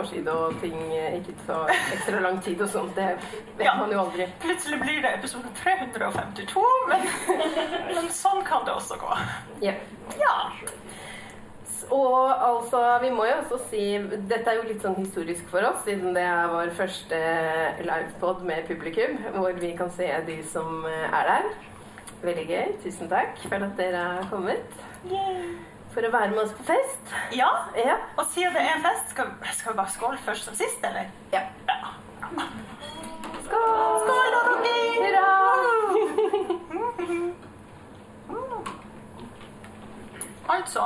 tekniske er vår side, og ting eh, ikke tar ekstra lang tid og sånt, det vet Ja. man jo aldri. Plutselig blir det episode 352, men, men sånn kan det også gå. Ja. Ja. Og altså, vi må jo også si Dette er jo litt sånn historisk for oss, siden det er vår første livepod med publikum, hvor vi kan se de som eh, er der. Veldig gøy. Tusen takk for at dere har kommet. For å være med oss på fest. ja. Ja. Og siden det er en fest, skal, skal vi bare skåle først som sist, eller? ja. Ja. Skål! Skål, da, dere! Hurra! Altså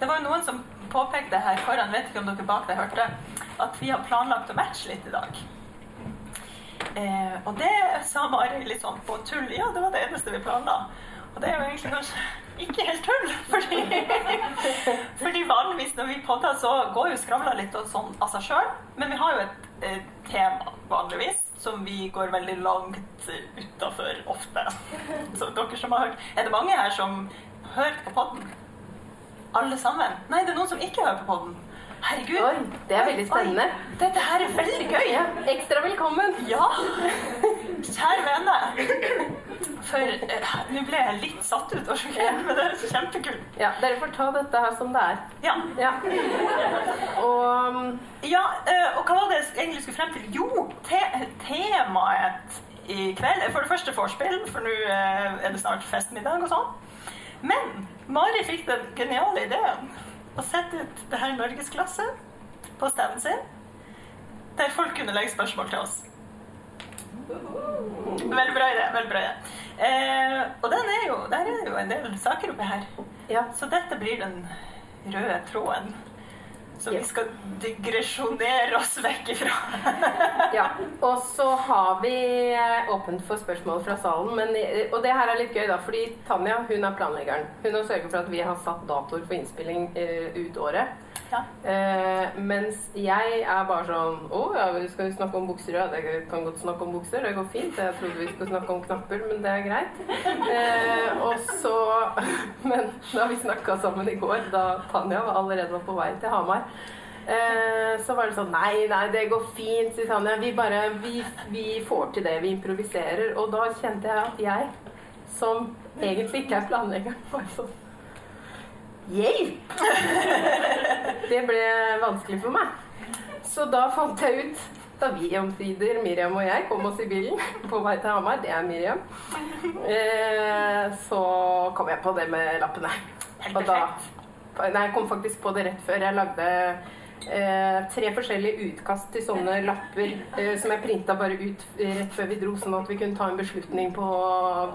Det var jo noen som påpekte her foran, vet ikke om dere bak der hørte, at vi har planlagt å matche litt i dag. Eh, og det sa Mari litt sånn på tull. Ja, det var det eneste vi planla. Og det er jo egentlig kanskje ikke helt tull, fordi, fordi vanligvis når vi podder, så går jo skravla litt og sånn av seg sjøl. Men vi har jo et eh, tema vanligvis som vi går veldig langt utafor ofte. Så dere som har hørt Er det mange her som hører på podden? Alle sammen? Nei, det er noen som ikke hører på podden. Herregud. Oi, det er veldig spennende. Oi, dette her er veldig gøy. Ja, ekstra velkommen. Ja! Kjære vene. For eh, nå ble jeg litt satt ut og sjokkert, men det er kjempekult. Ja, dere får ta dette her som det er. Ja. Ja. Og mm, ja, eh, og hva var det jeg egentlig skulle frem til? Jo, te temaet i kveld er for det første vorspiel, for nå eh, er det snart festmiddag og sånn. Men Mari fikk den geniale ideen å sette ut det her norgesklasse på standen sin, der folk kunne legge spørsmål til oss. Veldig bra idé. veldig bra idé. Eh, og den er jo, der er det jo en del saker oppi her. ja. Så dette blir den røde tråden Ja. vi skal digresjonere oss vekk ifra. Ja, og så har vi eh, åpent for spørsmål fra salen. Men, eh, og det her er litt gøy, da, fordi Tanja hun er planleggeren. Hun har sørget for at vi har satt datoer for innspilling uh, ut året. Ja. Uh, mens jeg er bare sånn Å ja, skal vi snakke om bukser? Ja, det kan godt snakke om bukser. Det går fint. Jeg trodde vi skulle snakke om knapper, men det er greit. Uh, og så Men da vi snakka sammen i går, da Tanja allerede var på vei til Hamar så var det sånn Nei, nei, det går fint, Tanja. Vi bare vi, vi får til det. Vi improviserer. Og da kjente jeg at jeg, som egentlig ikke er planlegger, bare sånn Hjelp! Det ble vanskelig for meg. Så da fant jeg ut da vi omsider, Miriam og jeg, kom oss i bilen på vei til Hamar, det er Miriam, eh, så kom jeg på det med lappene. Og da. Nei, jeg kom faktisk på det rett før. Jeg lagde eh, tre forskjellige utkast til sånne lapper eh, som jeg printa bare ut eh, rett før vi dro, sånn at vi kunne ta en beslutning på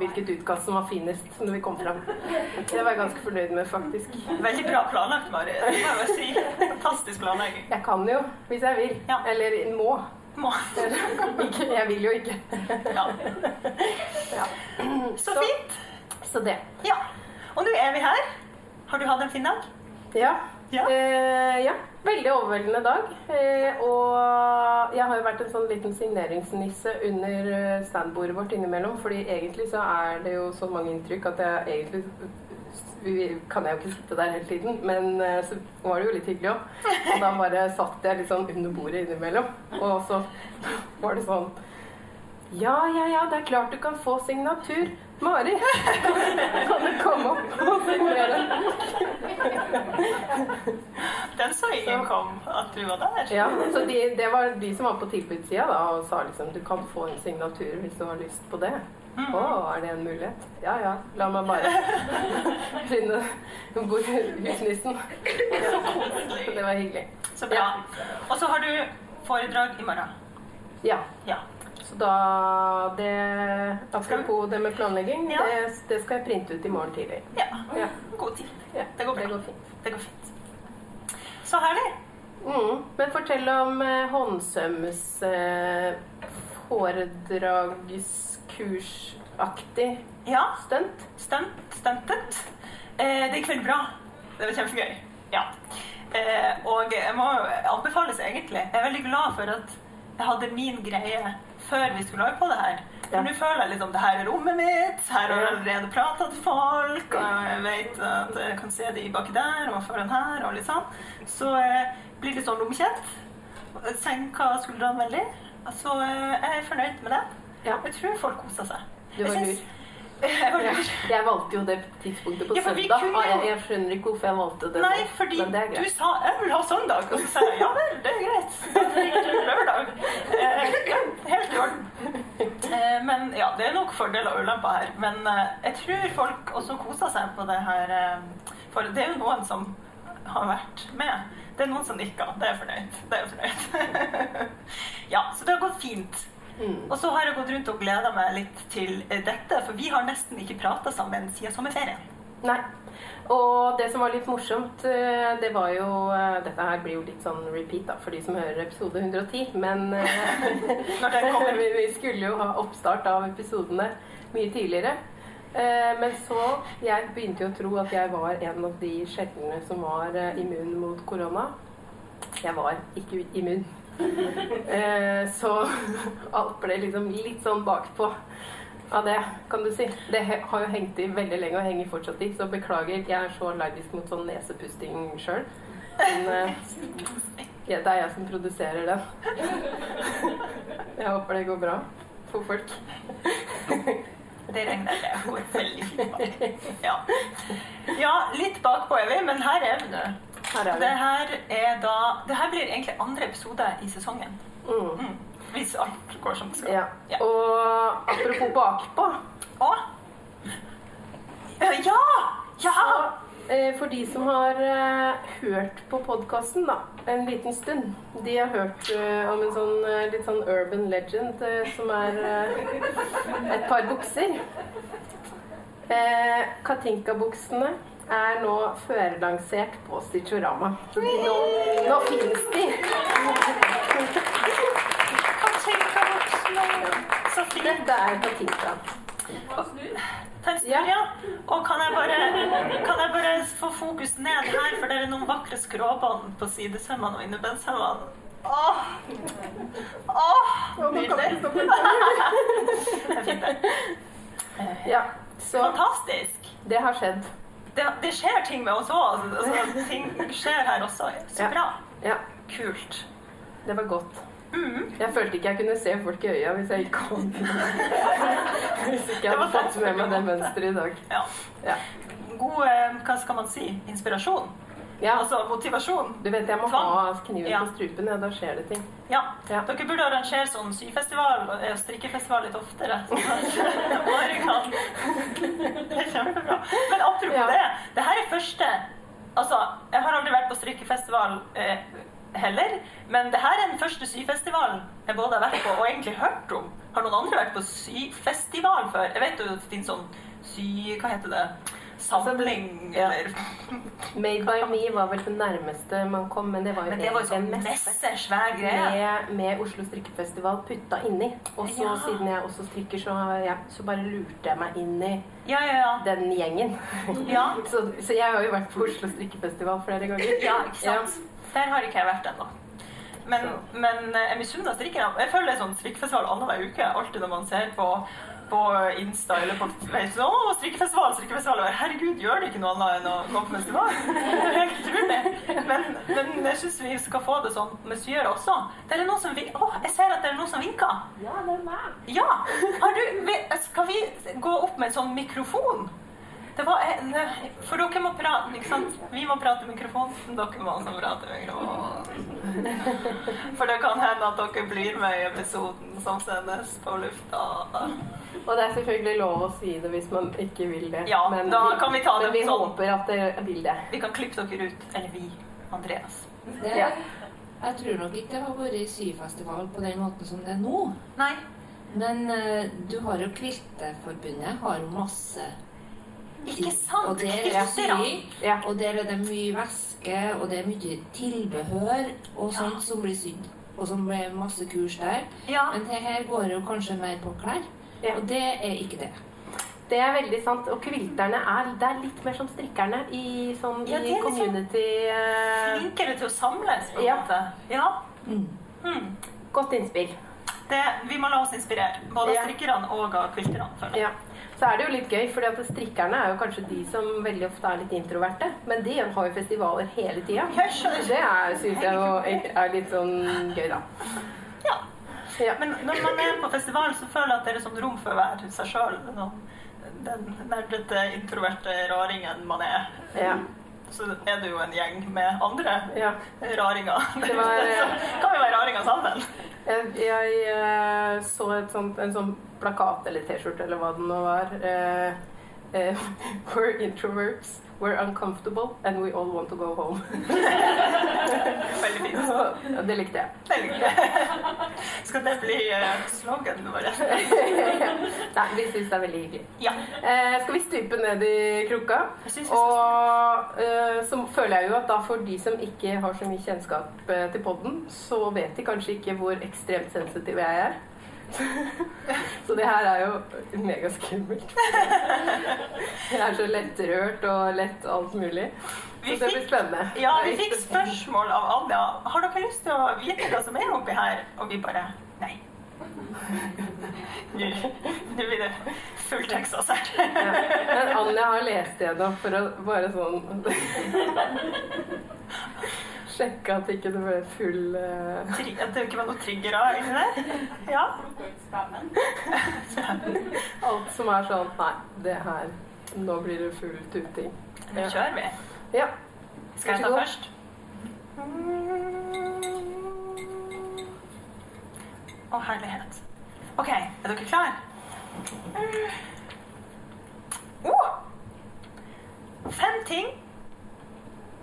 hvilket utkast som var finest når vi kom fram. Det var jeg ganske fornøyd med, faktisk. Veldig bra planlagt, Mari. Det må jeg si. Fantastisk planlegging. Jeg kan jo, hvis jeg vil. Ja. Eller må. Må. Jeg vil jo ikke. Ja. Ja. Så fint. Så det. Ja. Og nå er vi her. Har du hatt en fin dag? Ja. Ja. Eh, ja. Veldig overveldende dag. Eh, og jeg har jo vært en sånn liten signeringsnisse under eh, standbordet vårt innimellom. fordi egentlig så er det jo så mange inntrykk at jeg egentlig kan jeg jo ikke sitte der hele tiden. Men eh, så var det jo litt hyggelig òg. Og da bare satt jeg litt sånn under bordet innimellom. Og så var det sånn Ja, ja, ja, det er klart du kan få signatur. Mari, kan du komme opp og signere? Den sa ingen kom, at du var der. Ja, så de, det var de som var på tilbudssida da, og sa liksom du kan få en signatur hvis du har lyst på det. Å, er det en mulighet? Ja ja, la meg bare finne bort husnissen. Så det var hyggelig. Så bra. Og så har du foredrag i morgen. Ja, Ja. Så da det Apropos det med planlegging, Ja. det, det skal jeg printe ut i morgen tidlig. ja. Ja, God tid. ja Det går bra. Det går fint. Det går fint. Så herlig. Mm. Men fortell om eh, håndsøms eh, foredragskursaktig Ja, stunt. stunt, stuntet. Eh, det gikk veldig bra. Det var kjempegøy. Ja. Eh, og jeg må anbefales egentlig. Jeg er veldig glad for at jeg hadde min greie før vi skulle lage på det her. For Ja. nå føler jeg liksom det her er rommet mitt, her har jeg allerede prata til folk, og jeg vet at jeg kan se de baki der og foran her og litt sånn. Så jeg blir litt sånn lommekjent. Senka skuldrene veldig. Så eh, jeg er fornøyd med det. Ja. Jeg tror folk koser seg. Du var lur. Jeg valgte jo det tidspunktet på Ja, søndag. kunne jeg, jeg skjønner ikke hvorfor jeg valgte det. Nei, fordi men det er du sa 'jeg vil ha søndag', og så sa jeg ja vel, det er greit. Da trenger lørdag. Eh, helt i orden. Eh, men ja, det er nok fordeler og ulemper her. Men eh, jeg tror folk også koser seg på det her. Eh, for det er jo noen som har vært med. Det er noen som nikker. Det er fornøyd. Det er fornøyd. ja, så det har gått fint. Mm. Og så har jeg gått rundt og gleda meg litt til eh, dette, for vi har nesten ikke prata sammen siden sommerferien. Nei. Og det som var litt morsomt, eh, det var jo eh, Dette her blir jo litt sånn repeat da, for de som hører episode 110. Men vi, vi skulle jo ha oppstart av episodene mye tidligere. Men så Jeg begynte jo å tro at jeg var en av de sjeldne som var immun mot korona. Jeg var ikke immun. Eh, Så alt ble liksom litt sånn bakpå av det, kan du si. Det har jo hengt i veldig lenge og henger fortsatt i, så beklager. Jeg er så allergisk mot sånn nesepusting sjøl. Men eh, det er jeg som produserer den. Jeg håper det går bra for folk. Det regner jeg med går veldig fint bak. Ja. ja, litt bakpå er vi, men her er vi nå. Her er Det her er da Det her blir egentlig andre episode i sesongen. Mm. Mm. Hvis alt går som det skal. Ja. Ja. Og apropos bakpå Å! Ja! Ja! Så, eh, for de som har eh, hørt på podkasten en liten stund, de har hørt eh, om en sånn eh, litt sånn urban legend eh, som er eh, et par bukser. Eh, Katinka-buksene er nå førlansert på Stitchorama. Nå, nå finnes de! Så fint. Dette er en snurr, ja. Og kan jeg, bare, kan jeg bare få fokus ned her, for det er noen vakre skråbånd på sidesømmene og innebensømmene. Åh! Åh! Nydelig. Ja, så Fantastisk. det har skjedd. Det, det skjer ting med oss òg. Altså, ting skjer her også. Så bra. Ja, Kult. det var godt. Mm. Jeg følte ikke jeg kunne se folk i øya hvis jeg ikke kom. Hvis ikke jeg hadde fått med meg det mønsteret i dag. Ja. Ja. God eh, hva skal man si? Inspirasjon? Ja, Altså motivasjon? du vet jeg må Tvang. ha kniven Ja. på strupen, ja, da skjer det ting. Ja. Ja. Dere burde arrangere sånn syfestival og eh, strikkefestival litt oftere. Sånn Det er kjempebra. Men apropos Ja. det. Det her er første Altså, jeg har aldri vært på strikkefestival eh, heller, men det her er den første syfestivalen jeg både har vært på og egentlig hørt om. Har noen andre vært på syfestival før? Jeg vet jo det finnes sånn sy... Hva heter det? Samling, Ja. eller Made by me var vel det nærmeste man kom, men det var jo Men det var sånn svær greie. Med, med Oslo strikkefestival putta inni. Og så Ja. siden jeg også strikker, så, ja, så bare lurte jeg meg inn i Ja, ja, ja. den gjengen. Ja. så, så jeg har jo vært på Oslo strikkefestival flere ganger. Ja, ikke sant? Der har ikke jeg vært ennå. Men, men eh, jeg misunner strikkerne. Jeg føler det er sånn strikkefestival annenhver uke. Alltid når man ser på, på Insta eller på Facebook. Å, strikkefestival, strikkefestival. Og Herregud, gjør det ikke noe annet enn å gå på festival? Helt utrolig. Men, men jeg syns vi skal få det sånn med syere også. Det er noen som vinker. Å, jeg ser at det er noen som vinker. Ja, det er meg. Ja! Har du, skal vi gå opp med en sånn mikrofon? Det var en, For dere må prate, ikke sant? Vi må prate i mikrofonen. Dere må også prate i mikrofonen. For det kan hende at dere blir med i episoden som sendes på lufta. Og det er selvfølgelig lov å si det hvis man ikke vil det. Ja, da kan vi ta det men vi sånn. håper at dere vil det. Vi kan klippe dere ut. Eller vi. Andreas. Det, Ja. Jeg tror nok ikke det har vært syfestival på den måten som det er nå. Nei. Men uh, du har jo Kvilteforbundet har masse Ikke sant? Og der er sying, Ja. og der er det mye væske, og det er mye tilbehør og sånt som blir sydd. Og som blir masse kurs der. Ja. Men det her går jo kanskje mer på klær. Ja. Og det er ikke det. Det er veldig sant. Og kvilterne er, det er litt mer som strikkerne i, sånn, Ja, i sånn community. eh, Flinkere til å samles, på en Ja. måte. Ja. Mm. Mm. Godt innspill. Det, vi må la oss inspirere. Både av Ja. strikkerne og av quilterne. føler. Ja. Så er det jo litt gøy, for strikkerne er jo kanskje de som veldig ofte er litt introverte. Men de har jo festivaler hele tida. Det syns jeg jo er litt sånn gøy, da. Ja. Ja. Men når man er på festival, så føler jeg at det er sånn rom for å være seg sjøl. Den nerdete, introverte raringen man er. ja. Så er det jo en gjeng med andre ja. raringer. Det var, eh, kan vi være raringer sammen. Jeg, jeg eh, så et sånt, en sånn plakat eller T-skjorte eller hva det nå var. Eh, we're introverts, we're uncomfortable, and we all want to go home. Veldig fint. Ja, det likte jeg. Veldig gøy. Skal det bli uh, sloganen vår? Nei, vi syns det er veldig hyggelig. Ja. Uh, skal vi stupe ned i krukka? Jeg Og uh, så føler jeg jo at da for de som ikke har så mye kjennskap til podden, så vet de kanskje ikke hvor ekstremt sensitiv jeg er. så det her er jo megaskummelt. Jeg er så lettrørt og lett alt mulig. Så det blir spennende. Ja, vi fikk spørsmål av Anja. Har dere lyst til å vite hva som er oppi her? Og vi bare nei. Nå nå blir det full Texas her. Ja. Men Anja har lest gjennom for å bare sånn Sjekke at ikke det ble full uh... At det ikke var noe triggere inni der? Ja. Alt som er sånn Nei, det her Nå blir det full tuting. Nå kjører vi. Ja. Skal jeg ta først? først? Å, herlighet. OK, er dere klare? Oh. Fem ting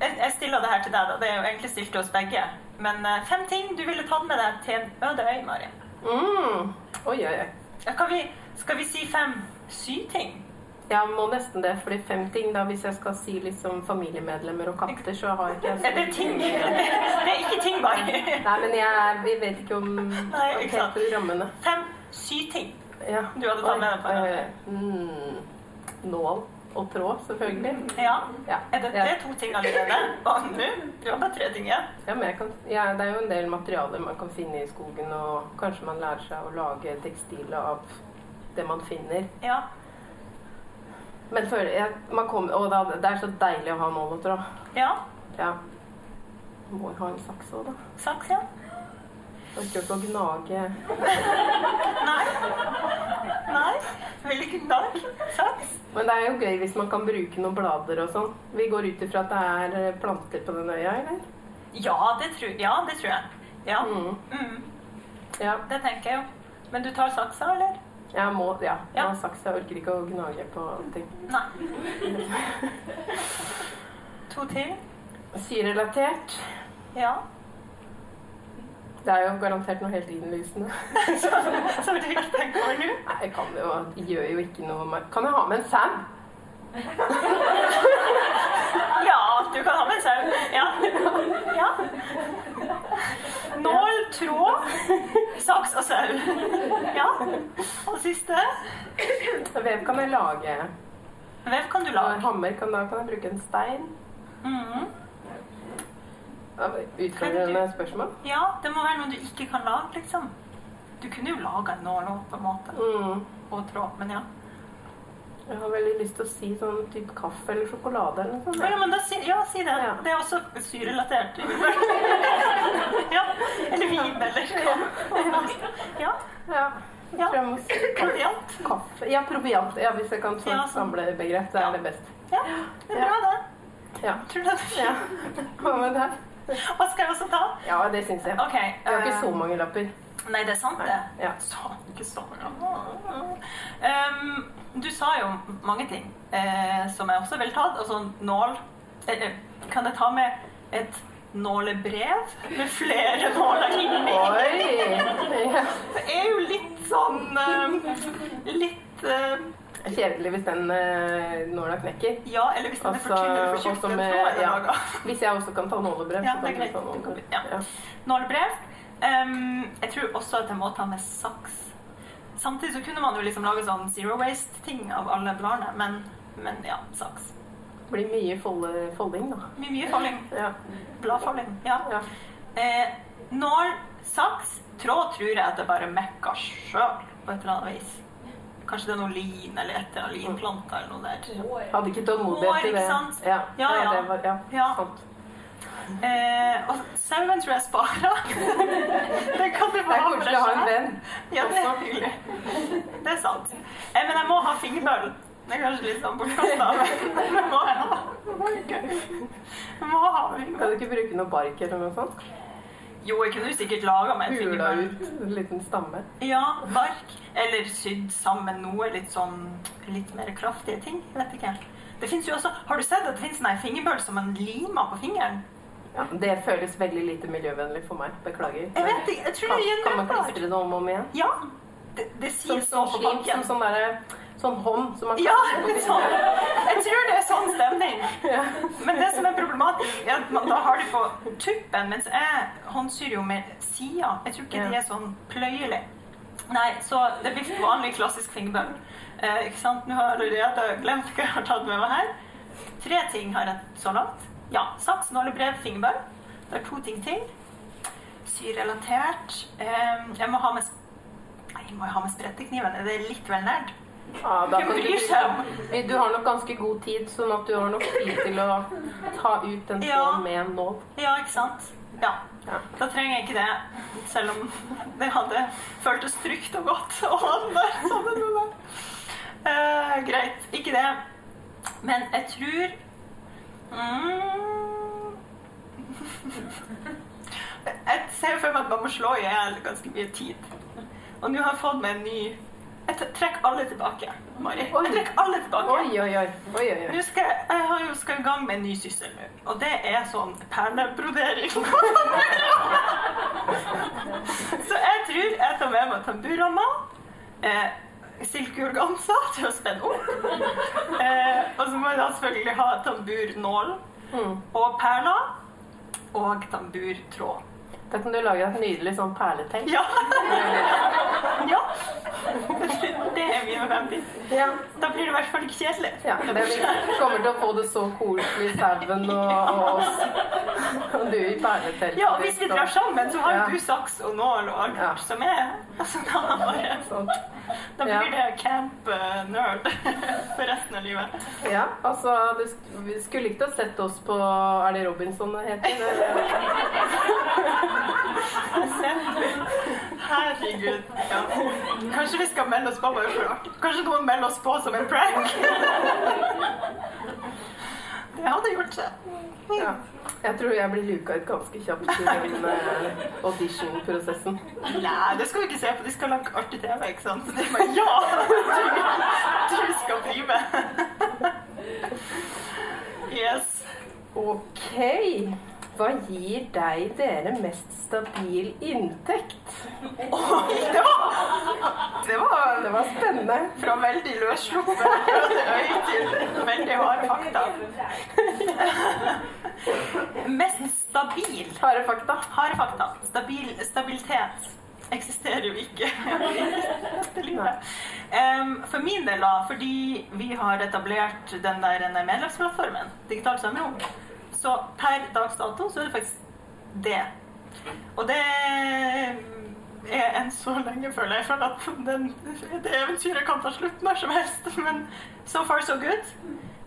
jeg, stiller det her til deg, da. Det er jo egentlig stilt til oss begge. Men eh, fem ting du ville tatt med deg til en øde øy, Mari. Mm. Oi, oi, oi. Ja, kan vi, skal vi si fem syting? Jeg må nesten det, fordi fem ting da, Hvis jeg skal si liksom familiemedlemmer og katter, så har ikke jeg Er det ting? Det er ikke ting, bare. Nei, men jeg, vi vet ikke om Nei, ikke sant. rammene. Fem syting. Ja. Du hadde tatt med deg på mm. Nål og tråd, selvfølgelig. Ja. Ja. Er det, det er to ting allerede? Og nå du har bare tre ting igjen. Ja, men jeg kan, ja, det er jo en del materialer man kan finne i skogen, og kanskje man lærer seg å lage tekstiler av det man finner. Ja. Men før, jeg, man kom, og da, det er så deilig å ha målåter òg. ja. Ja. Må jo ha en saks òg, da. Saks, ja. Orker ikke å gnage Nei. Nei. Vil ikke gnage. Saks. Men det er jo gøy hvis man kan bruke noen blader og sånn. Vi går ut ifra at det er eh, planter på den øya, eller? Ja, det tror, ja, det tror jeg. Ja. Mm. Mm. Ja. Det tenker jeg jo. Men du tar saksa, eller? Jeg må, ja. Jeg har har saks. Jeg orker ikke å gnage på ting. Nei. To til. Syrelatert. Ja. Det er jo garantert noe helt innlysende. Som du ikke tenker over nå? Nei, jeg kan jo, gjør jo ikke noe med Kan jeg ha med en sau? Ja, du kan ha med en sau. Ja. ja. Nål, tråd, saks og sau. Ja. Og siste Vev kan jeg lage. Vev kan du lage. hammer kan da kan jeg bruke en stein. Ja, Utfordrende spørsmål. Ja, det må være noe du ikke kan lage, liksom. Du kunne jo laga en nål òg, på en måte. Mm. Og tråd, men ja. Jeg har veldig lyst til å si sånn type kaffe eller sjokolade eller noe sånt. Ja, men da si, ja, si det. Ja. Det er også syrelatert. ja. Eller vin, eller hva. Ja. Ja. Jeg Ja. tror jeg må si Proviant. kaffe. Ja, proviant. Ja, hvis jeg kan få Ja, et sånn. samlebegrep, det er det best. Ja, det er bra, det. Ja. Tror du det er fint? ja. Hva med deg? Hva skal jeg også ta? Ja, det syns jeg. Okay. Jeg har ikke eh, så mange lapper. Nei, det er sant, det. Ja. Så, ikke så um, Du sa jo mange ting eh, som jeg også ville tatt. Altså nål. Eh, eh, kan jeg ta med et nålebrev med flere nåler inni? Det er jo litt sånn eh, Litt eh, Kjedelig hvis den uh, nåla knekker. Ja, eller hvis den er for Altså, tynn eller for tjukk. er ja. Hvis jeg også kan ta nålebrev, Ja, så det er kan jeg greit. ta nålebrev. Ja. Ja. Nålebrev. Ehm, jeg tror også at jeg må ta med saks. Samtidig så kunne man jo liksom lage sånn zero waste-ting av alle bladene, men, men ja, saks. Det Blir mye folde, folding, da. Mye, mye folding. Ja. Bladfolding. Ja. ja. Eh, når saks, tråd tror jeg at jeg bare mekka sjøl på et eller annet vis. Kanskje det er noe lin eller et eller annet linplanter eller noe der. Hadde ikke Hår, tålmodighet til ikke det. sant? Ja, Ja, ja. det var, ja. Ja. Sant. Eh, og sauen tror jeg sparer. det kan Det deg å ha en venn. Ja, det er hyggelig. Det er sant. Eh, men jeg må ha fingerbøl. Det er kanskje litt sånn bortkasta, men det må jeg ha. Jeg må ha Kan du ikke bruke noe bark eller noe sånt? Jo, jeg kunne jo sikkert laga meg en fingerbøl. ut en liten stamme. Ja, bark. Eller sydd sammen noe litt sånn litt mer kraftige ting. Vet ikke. Det jo også, Har du sett at det finnes en fingerbøl som man limer på fingeren? Ja, det føles veldig lite miljøvennlig for meg. Beklager. Jeg vet ikke, jeg tror Kan, det er kan man klistre det om og om igjen? Ja. Det, det sies som, så på slim, som sånn derre Sånn hånd som man Ja, sånn. Jeg tror det er sånn stemning. Ja. Men det som er problematisk, er at man da har det på tuppen, mens jeg håndsyr jo med sida. Jeg tror ikke Ja. de er sånn pløyelig. Nei, så det blir vanlig klassisk fingerbøl. Eh, ikke sant? Nå har jeg allerede glemt hva jeg har tatt med meg her. Tre ting har jeg så langt. Ja, saks, nålebrev, fingerbøl. Det er to ting til. Syrelatert. Eh, jeg må ha med Nei, jeg må jeg ha med sprettekniven. Er det litt vel nært? Ja, da Hvem kan bryr seg du, du har nok ganske god tid, sånn at du har nok tid til å ta ut den Ja. med en nål. Ja, ikke sant? Ja. Ja. Da trenger jeg ikke det, selv om det hadde føltes trygt og godt å ha den der sammen med meg. Eh, greit, ikke det. Men jeg tror mm, Jeg ser for meg at man må slå i hjel ganske mye tid. Og nå har jeg fått meg en ny Jeg trekker alle tilbake, Mari. Jeg trekker alle tilbake. Oi, oi, oi. oi, oi. Nå skal jeg, jeg har jo skal i gang med en ny syssel nå, og det er sånn perlebrodering. Så jeg tror jeg tar med meg tamburene. eh, silkeorganza til å spenne opp, eh, og så må jeg da selvfølgelig ha tamburnål Mm. og perler og tamburtråd. Da kan du lage et nydelig sånn perletelt. Ja. ja. Det er mine fremtid. Ja. Da blir det i hvert fall ikke kjedelig. Ja, det vi kommer til å få det så koselig, sauen og, og oss. Og du i perleteltet. Ja, og hvis vi drar sammen, så har jo Ja. du saks og nål og alt Ja. som er altså, da, bare, Sånn. da blir det camp eh, nerd for resten av livet. Ja, altså du Vi skulle ikke ha sett oss på Er det Robinson det heter? Eller? Herregud. Ja. Kanskje vi skal melde oss på bare for artig. Kanskje noen melder oss på som en prank? Det hadde gjort seg. Ja. Jeg tror jeg blir luka ut ganske kjapt i den uh, audition-prosessen. Nei, det skal vi ikke se på. De skal lage artig TV, ikke sant? Så det er bare ja! Du, du skal bli med. Yes. Ok. Hva gir deg dere mest stabil inntekt? Oi, det var, det var Det var spennende. fra veldig løssluppet øy til veldig harde fakta. Mest stabil. Harde fakta. Harde fakta. Stabil, stabilitet eksisterer jo ikke. Em, for min del, da, fordi vi har etablert den der medlemsplattformen, Digitalt Sømrom, så per dags dato så er det faktisk det. Og det er enn så lenge, føler jeg. Føler at den, det eventyret kan ta slutt når som helst. Men so far so good.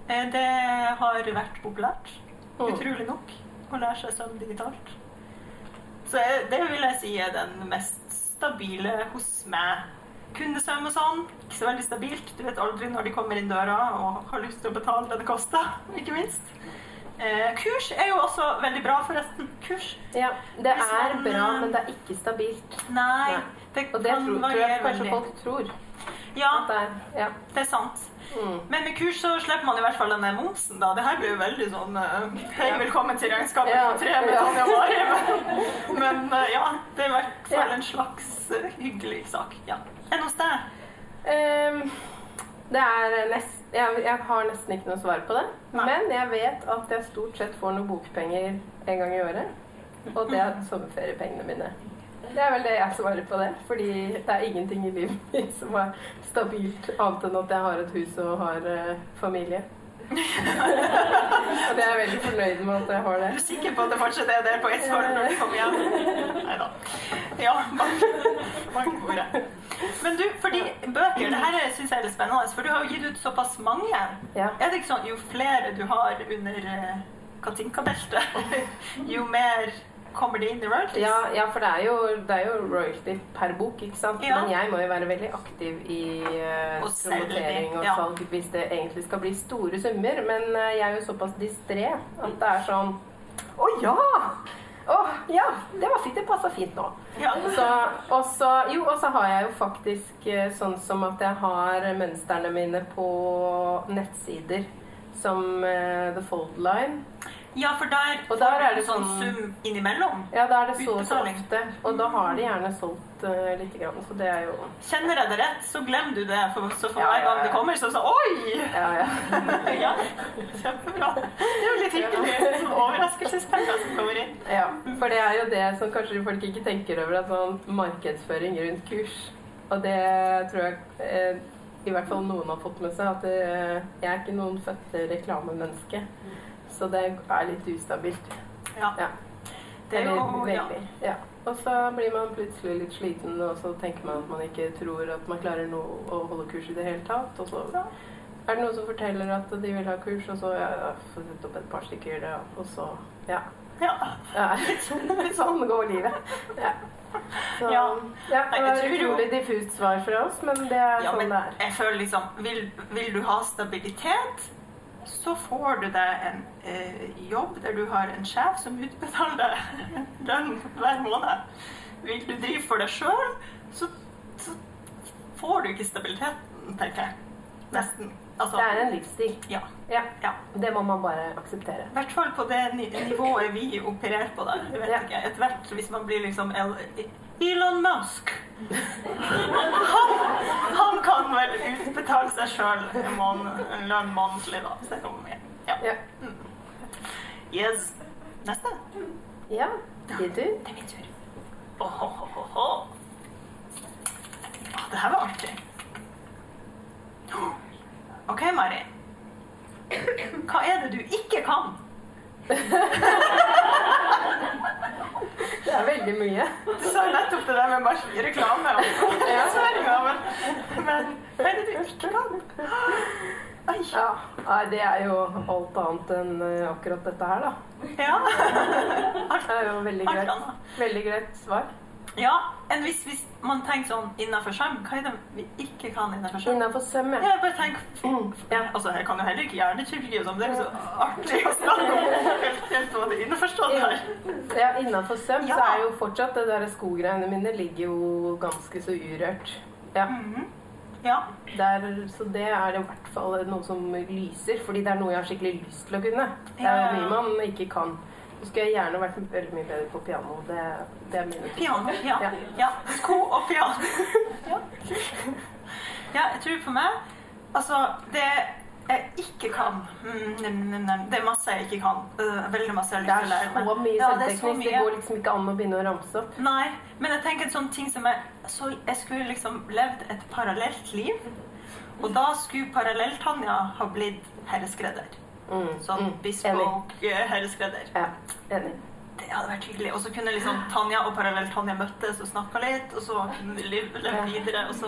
Eh, Det har vært populært, utrolig nok, å lære seg søvn digitalt. Så det vil jeg si er den mest stabile hos meg. Kundesøm og sånn, ikke så veldig stabilt. Du vet aldri når de kommer inn døra og har lyst til å betale det det koster, ikke minst. Eh, kurs er jo også veldig bra, forresten. Kurs. Ja, det er man- bra, men det er ikke stabilt. Nei, Nei. det Og det tror, tror jeg kanskje folk tror. Ja, det er, ja. det er sant. Mm. Men med kurs så slipper man i hvert fall denne momsen, da. Det her blir jo veldig sånn eh, Hei, velkommen til regnskapet Ja, på tre med ja. Tanja Mari. Men, men eh, ja, det er i hvert fall en slags eh, hyggelig sak. Ja. Enn hos deg? Um, Det er nest, jeg, jeg har nesten ikke noe svar på det. Nei. Men jeg vet at jeg stort sett får noen bokpenger en gang i året. Og det er sommerferiepengene mine. Det er vel det jeg svarer på det. Fordi det er ingenting i livet mitt som er stabilt, annet enn at jeg har et hus og har uh, familie. og det er jeg veldig fornøyd med at jeg har det. Er sikker på at det fortsatt er det på Eidsvoll når du kommer hjem? Nei da. Ja, mange. Men du, fordi bøker, det her syns jeg er litt spennende, for du har jo gitt ut såpass mange. Ja. Er det ikke sånn jo flere du har under eh, Katinka-beltet, jo mer kommer det inn i royalties? Ja, ja, for det er, jo, det er jo royalty per bok, ikke sant? Ja. Men jeg må jo være veldig aktiv i uh, Og promotering og ja. salg hvis det egentlig skal bli store summer. Men uh, jeg er jo såpass distré at det er sånn Å ja! Å ja! Det var fint. Det passa fint nå. Ja. Så, og så, jo, har jeg jo faktisk eh, sånn som at jeg har mønstrene mine på nettsider som uh, The Fold Line. Ja, for der Og der er det sånn sånn- sum innimellom. Ja, da er det så så ofte. Og da har de gjerne solgt uh, litt, grann, så det er jo Kjenner jeg det rett, så glemmer du det. For, så for Ja, hver ja, gang det kommer, så sånn Oi! Ja, ja. ja, kjempebra. Det er jo litt hyggelig. Sånn overraskelsespenger som kommer inn. ja. For det er jo det som kanskje folk ikke tenker over, at sånn markedsføring rundt kurs. Og det tror jeg eh, i hvert fall noen har fått med seg, at eh, jeg er ikke noen født reklamemenneske. Så det er litt ustabilt. Ja. Ja. Er Eller ja. veldig. Ja. Og så blir man plutselig litt sliten, og så tenker man at man ikke tror at man klarer noe å holde kurs i det hele tatt. Og så Ja. er det noen som forteller at de vil ha kurs, og så ja, får sette opp et par stykker, og så ja. ja. ja. Sånn går livet. Ja. Så, Ja. ja. Det var et utrolig diffust svar fra oss, men det er Ja, sånn men det er. jeg føler liksom Vil, vil du ha stabilitet, så får du deg en eh, jobb der du har en sjef som utbetaler deg lønn hver måned. Vil du drive for deg sjøl, så, så får du ikke stabiliteten, tenker jeg. Nesten. Altså, Det er en livsstil. ja, Ja. ja. Det må man bare akseptere. I hvert fall på det nivået vi opererer på da. Jeg vet Ja. ikke. Ethvert hvis man blir liksom Elon Musk. Han, han kan vel utbetale seg sjøl en lønn månedlig, da. kommer med. Ja. Ja. Yes. Neste. ja. Din tur. Det er min tur. Åhåhåhå. Ah, Det her var artig. OK, Mari. Hva er det du ikke kan? Det er veldig mye. Du sa nettopp det der med bare reklame og men, men hva er det du ikke kan? Ja, nei, det er jo alt annet enn eh, akkurat dette her, da. Ja. Det er jo veldig greit, veldig greit svar. Ja. enn hvis, hvis man tenker sånn innafor søm, hva er det vi ikke kan innafor søm? Innenfor søm, ja. Ja, bare tenk, ja, altså Jeg kan jo heller ikke hjernekirurgi, og sånn, det er jo så artig å snakke om helt, helt hva det innforstått her. Ja, innenfor søm så er jo fortsatt det der skogreiene mine ligger jo ganske så urørt. Ja, Mhm. Ja. der, så det er i hvert fall noe som lyser, fordi det er noe jeg har skikkelig lyst til å kunne. Det er Ja, ja, mye man ikke kan. Skulle jeg gjerne vært veldig mye bedre på piano. Det, det er mine Piano. Ja. Ja. ja. Sko og piano. Ja. ja, jeg tror for meg Altså, det jeg ikke kan mm, nem, nem. Det er masse jeg ikke kan. Øh, veldig masse jeg har lyst til å lære meg. så mye Ja, det er så selvteknisk. Det går liksom ikke an å begynne å ramse opp. Nei, men jeg tenker en sånn ting som jeg så Jeg skulle liksom levd et parallelt liv. Og da skulle Parallell-Tanja ha blitt herreskredder. Mm, Sånn mm, og bespoke eh, herreskredder. Ja, enig. Det hadde vært hyggelig. Og så kunne liksom Tanja og Parallell-Tanja møttes og snakka litt, og så leve videre, og så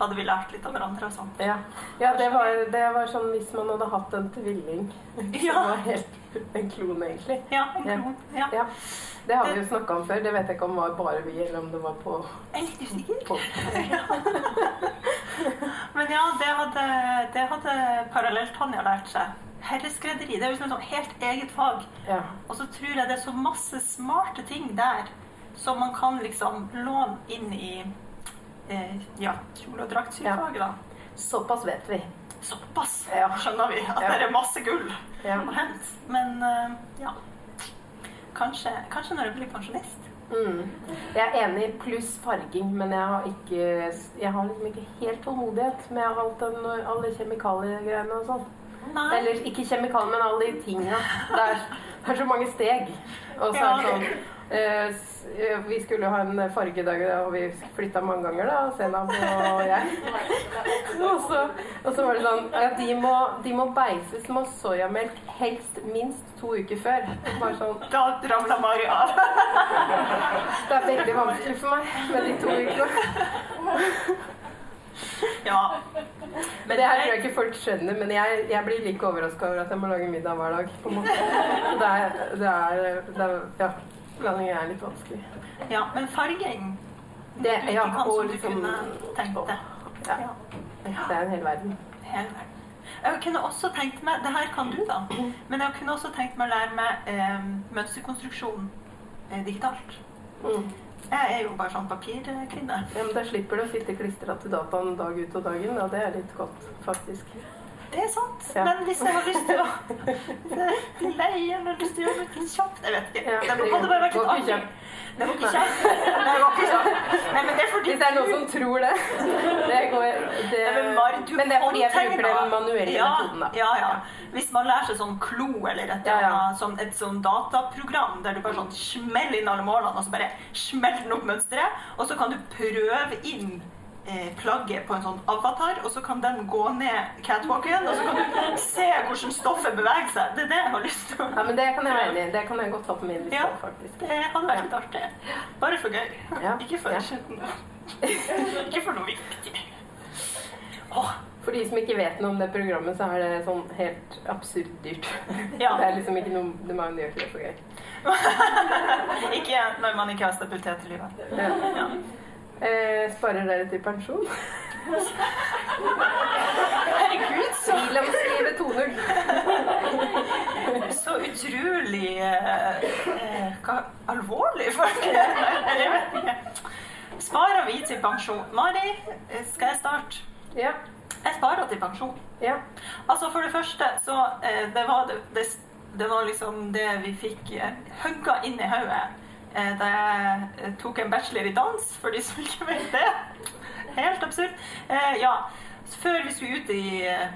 hadde vi lært litt av hverandre og sånn. Ja, ja det, var, det var sånn hvis man hadde hatt en tvilling. Ja. var helt en klone, egentlig. Ja, en klon. Ja. Ja, Det har vi jo snakka om før. Det vet jeg ikke om det var bare vi, eller om det var på, Jeg er litt usikker. på Men ja, det hadde, det hadde Parallell-Tanja lært seg. Herreskredderi. Det er jo liksom sånn helt eget fag. Ja. Og så tror jeg det er så masse smarte ting der som man kan liksom låne inn i eh, ja, kjole- og draktsyfaget, da. Såpass vet vi. Såpass Ja. skjønner vi at Ja. det er masse gull Ja. å hente. Men eh, ja Kanskje, kanskje når jeg blir pensjonist. Mm. Jeg er enig, pluss farging, men jeg har ikke Jeg har liksom ikke helt tålmodighet med alt den, alle kjemikaliegreiene og sånn. Nei. Eller ikke kjemikalier, men alle de tingene. Det er, det er så mange steg. Og så er det sånn eh, eh, Vi skulle jo ha en fargedag, og vi flytta mange ganger, da. Senab og jeg. Og så, og så var det sånn ja, de, må, de må beises med soyamelk helst minst to uker før. Bare sånn Da ramla Mari av. Det er veldig vanskelig for meg med de to ukene. Ja. Men det her tror jeg ikke folk skjønner, men jeg, jeg blir like overraska over at jeg må lage middag hver dag. på en måte. Det er, det er, det er Ja. Blanding er litt vanskelig. ja, men farging Det, Du ja, kan og som du liksom kunne tenkt. Ja, Ja. det er en hel verden. Hel verden. Jeg kunne også tenkt meg Det her kan du, da. Men jeg kunne også tenkt meg å lære meg eh, mønsterkonstruksjon eh, digitalt. Mm. Jeg er jo bare sånn papirkvinne. Ja, men Da slipper du å sitte klistra til dataen dag ut og dag inn, og det er litt godt, faktisk. Det er sant. Ja. Men hvis jeg har lyst til å bli lei eller lyst til å gjøre noe litt kjapt Jeg vet ikke. Ja, det det hadde bare vært litt artig. Det var ikke kjapt. Nei, det var ikke kjapt. Men det er fordi Hvis det er noen som tror det, det går det, Nei, men, Mari, Men det er fordi jeg bruker den manuelle ja, metoden, da. Ja, ja. Hvis man lærer seg sånn klo eller et, Ja, ja. sånn, et sånn dataprogram der du bare sånn smeller inn alle målene, og så bare smeller den opp mønsteret, og så kan du prøve inn eh, plagget på en sånn avatar, og så kan den gå ned catwalken, og så kan du se hvordan stoffet beveger seg. Det er det jeg har lyst til Ja, men det kan jeg være enig i. Det kan jeg godt ha på min liste, Ja. faktisk. Det hadde vært litt artig. Bare for gøy. Ja. Ikke for Ja. Ikke for noe viktig. Åh, For de som ikke vet noe om det programmet, så er det sånn helt absurd dyrt. Ja. Det er liksom ikke noe det man gjør ikke det for gøy. Ikke når man ikke har stabilitet i livet. Ja. Ja. Eh, sparer dere til pensjon? Herregud, så, Frilanslivet 2.0. så utrolig eh, eh, hva, alvorlig folk er. Sparer vi til pensjon? Mari, eh, skal jeg starte? Ja. Jeg sparer til pensjon. Ja. Altså For det første, så eh, det, var, det, det, det var liksom det vi fikk eh, hugga inn i hodet eh, da jeg tok en bachelor i dans, for de som ikke vet det. Helt absurd. Eh, ja, Før vi skulle ut i eh,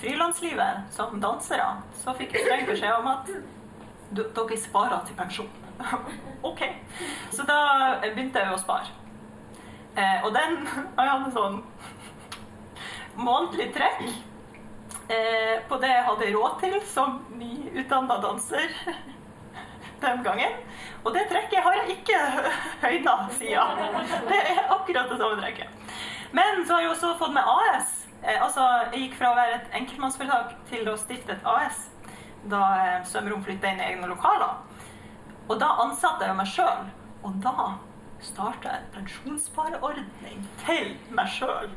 frilanslivet som dansere, så fikk vi streng beskjed om at dere sparer til pensjon. OK. Så da begynte jeg å spare. Eh, og den Jeg hadde sånn månedlig trekk eh, på det jeg hadde råd til som nyutdanna danser den gangen. Og det trekket har jeg ikke høyna siden. Det er akkurat det samme trekket. Men så har jeg også fått med AS. Eh, altså, jeg gikk fra å være et enkeltmannsforetak til å stifte et AS da eh, Sømrom flytta inn i egne lokaler. Og da ansatte jeg meg sjøl. Og da starta en pensjonsspareordning til meg sjøl.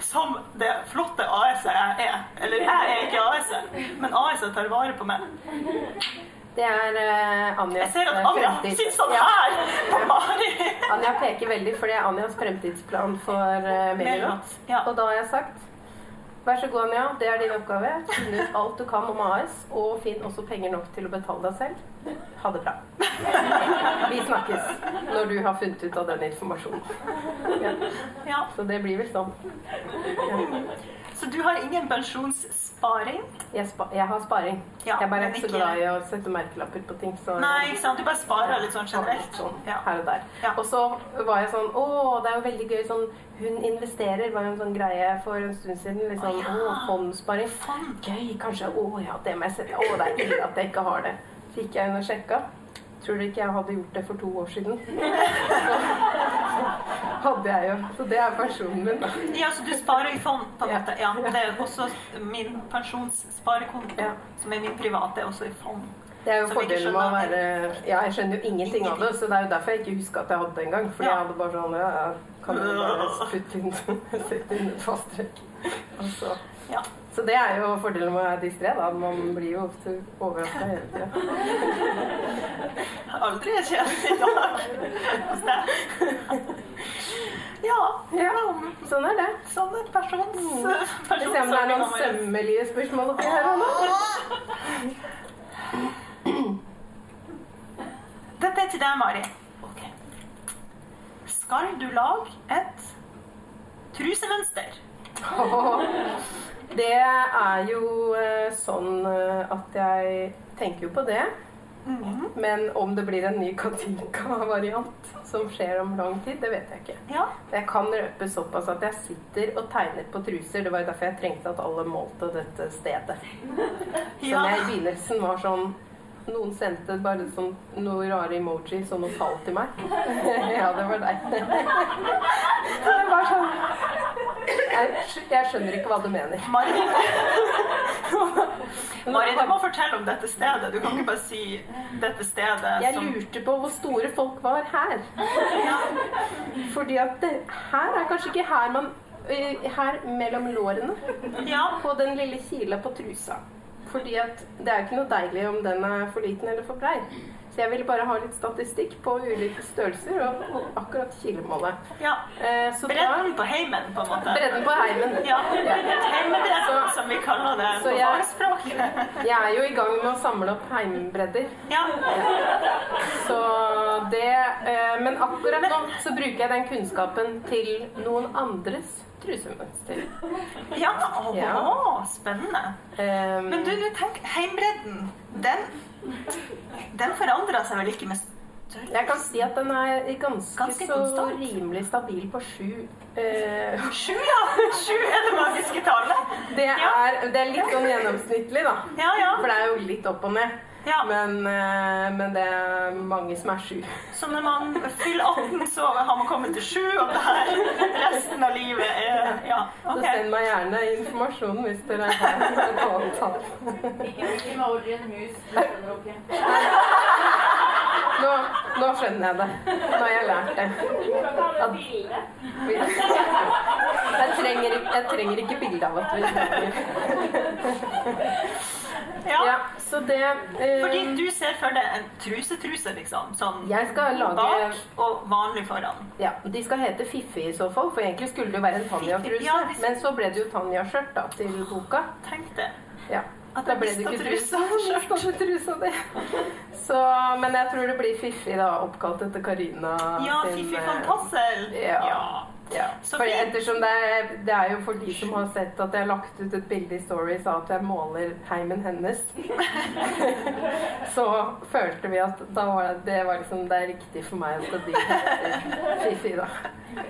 Som det flotte AS-et jeg er. Eller jeg er ikke AS-et, men AS-et tar vare på meg. Det er uh, Anjas Jeg ser at eh, Anja fremtid- sitter sånn Ja. her på Mari. Anja peker veldig, for det er Anjas fremtidsplan for uh, Melilot. Melilot, ja. Og da har jeg sagt Vær så god, Anja. Det er din oppgave. Finn ut alt du kan om AS, og finn også penger nok til å betale deg selv. Ha det bra. Vi snakkes når du har funnet ut av den informasjonen. Ja. Så det blir vel sånn. Ja. Så du har ingen pensjonssparing? Jeg, spa jeg har sparing. Ja, jeg er bare ikke så glad i å sette merkelapper på ting. Så Nei, ikke sant? Du bare sparer litt sånn generelt. Sånn, Ja. her og der. Ja. Og så var jeg sånn Å, det er jo veldig gøy sånn Hun investerer var jo en sånn greie for en stund siden. Liksom, Å, ja. å, fondssparing. Fond. Gøy, kanskje. Å ja, det må jeg sette. Å, det er ille at jeg ikke har det. Fikk jeg inn og sjekka. Tror du ikke jeg hadde gjort det for to år siden? Hadde jeg jo. Så det er pensjonen min. Ja, så du sparer i fond, på en måte. Ja, det er også min pensjonssparekonto, Ja. som er min private, er også i fond. Det er jo fordelen med å være Ja, jeg skjønner jo ingenting av det, så det er jo derfor jeg ikke husker at jeg hadde det engang. Fordi Ja. jeg hadde bare sånn Ja, jeg kan jo bare putte inn, sette inn et fasttrekk. Og så Ja. Så det er jo fordelen med distré, da. Man blir jo ofte overraska hele tida. Aldri kjent i dag. Ja, Ja, sånn er det. sånn er persons... Skal vi se om det er noen sømmelige spørsmål oppi her og nå. Dette er til deg, Mari. Skal du lage et trusemønster? Det er jo eh, sånn eh, at jeg tenker jo på det. Mhm. Men om det blir en ny Katinka-variant som skjer om lang tid, det vet jeg ikke. Ja. Jeg kan røpe såpass at jeg sitter og tegner på truser. Det var jo derfor jeg trengte at alle målte dette stedet. Som Ja. jeg i begynnelsen var sånn Noen sendte bare sånn noe rare emojis og noe tall til meg. ja, det var deg. det var sånn jeg, jeg skjønner ikke hva du mener. Mari, Mari, du må fortelle om dette stedet. Du kan ikke bare si dette stedet Jeg som lurte på hvor store folk var her. Fordi at det, her er kanskje ikke her man eh, Her mellom lårene. Ja. På den lille kila på trusa. Fordi det er ikke noe deilig om den er for liten eller for brei. Så jeg ville bare ha litt statistikk på ulike størrelser og, og akkurat kilemålet. ja. Eh, så Bredden da på heimen, på en måte. Bredden på heimen. Ja. Heimebredden, Så- som vi kaller det så på jeg- fagspråk. Jeg er jo i gang med å samle opp heimbredder. Ja. Så det eh, Men akkurat nå så bruker jeg den kunnskapen til noen andres trusemønster. ja. Åh, Ja. spennende. Um, Men du, du tenk, heimbredden, den, den forandrer seg vel ikke med størrelse? jeg kan si at den er ganske, Ganske så konstant. rimelig stabil på sju. Uh, Sju, ja! Sju er det magiske tallet. det, Ja. er, det er litt sånn gjennomsnittlig, da. Ja, ja. For det er jo litt opp og ned. Ja. Men, eh, men det er mange som er sju. Så når man fyller 18, så har man kommet til sju, og det her resten av livet er Ja, Så send meg gjerne informasjon hvis dere har et annet tall. Emoji en mus. det skjønner dere. Nå, nå skjønner jeg det. Nå har jeg lært det. At- Jeg trenger, ikke- jeg trenger ikke bilde av at vi snakker. Ja, så det eh, Fordi du ser for deg en trusetruse, liksom. Sånn skal lage bak og vanlig foran. Ja, De skal hete Fiffi i så fall, for egentlig skulle det jo være en Tanja-truse. Ja, hvis- Men så ble det jo Tanja-skjørt da, til boka. Tenk det. Ja. At Da ble det ikke trusa. trusa. Det. Så, men jeg tror det blir Fiffi, da, oppkalt etter Karina. Ja, Fiffi eh, van Tassel. Ja. Ja. Så For ettersom det er, det er jo for de som har sett at jeg har lagt ut et bilde i Stories av at jeg måler heimen hennes, så følte vi at da var det, det var liksom det er riktig for meg heter Fifi, da.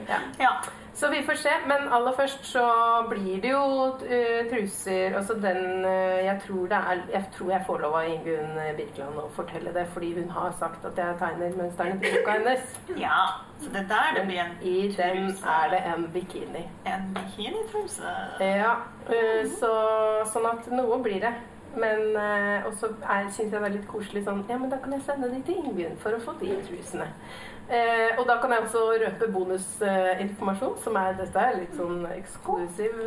Ja. Ja. Så vi får se. Men aller først så blir det jo eh, truser. Altså den eh, Jeg tror det er Jeg tror jeg får lov av Ingunn eh, Birkeland å fortelle det, fordi hun har sagt at jeg tegner mønstrene til boka hennes. ja. Så det er der det blir en, I den er det en bikini. en bikinitruse. Ja, så, sånn at noe blir det. Men eh, også syns jeg det er litt koselig sånn Ja, men da kan jeg sende de til Ingunn for å få de trusene. Eh, og da kan jeg også røpe bonusinformasjon, som er dette er litt sånn eksklusiv.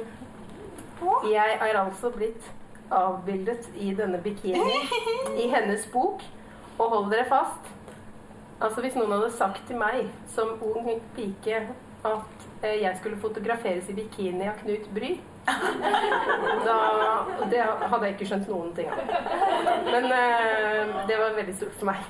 Jeg er altså blitt avbildet i denne bikini i hennes bok. Og hold dere fast. Altså Hvis noen hadde sagt til meg som ung pike at eh, jeg skulle fotograferes i bikini av Knut Bry da, Det hadde jeg ikke skjønt noen ting av. Men eh, det var veldig stort for meg.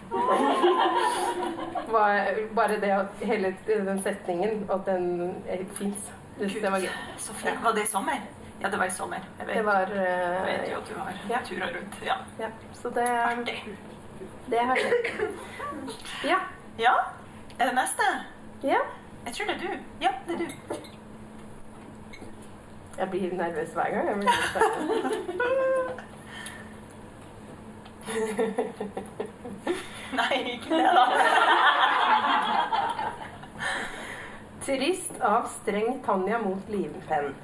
Var, bare det at hele den setningen, at den fins. Det, var gøy. Så flink. Var det i sommer? Ja, det var i sommer. Jeg vet, Det var jeg vet eh, jo at du har Ja. turer rundt. Ja. Ja, så det, Artig. det har skjedd. Ja. Ja? Er det neste? ja. Jeg tror det er du. Ja, det er du. Jeg blir nervøs hver gang. Jeg blir. Nei, ikke det, da. Trist av streng Tanja mot livpenn.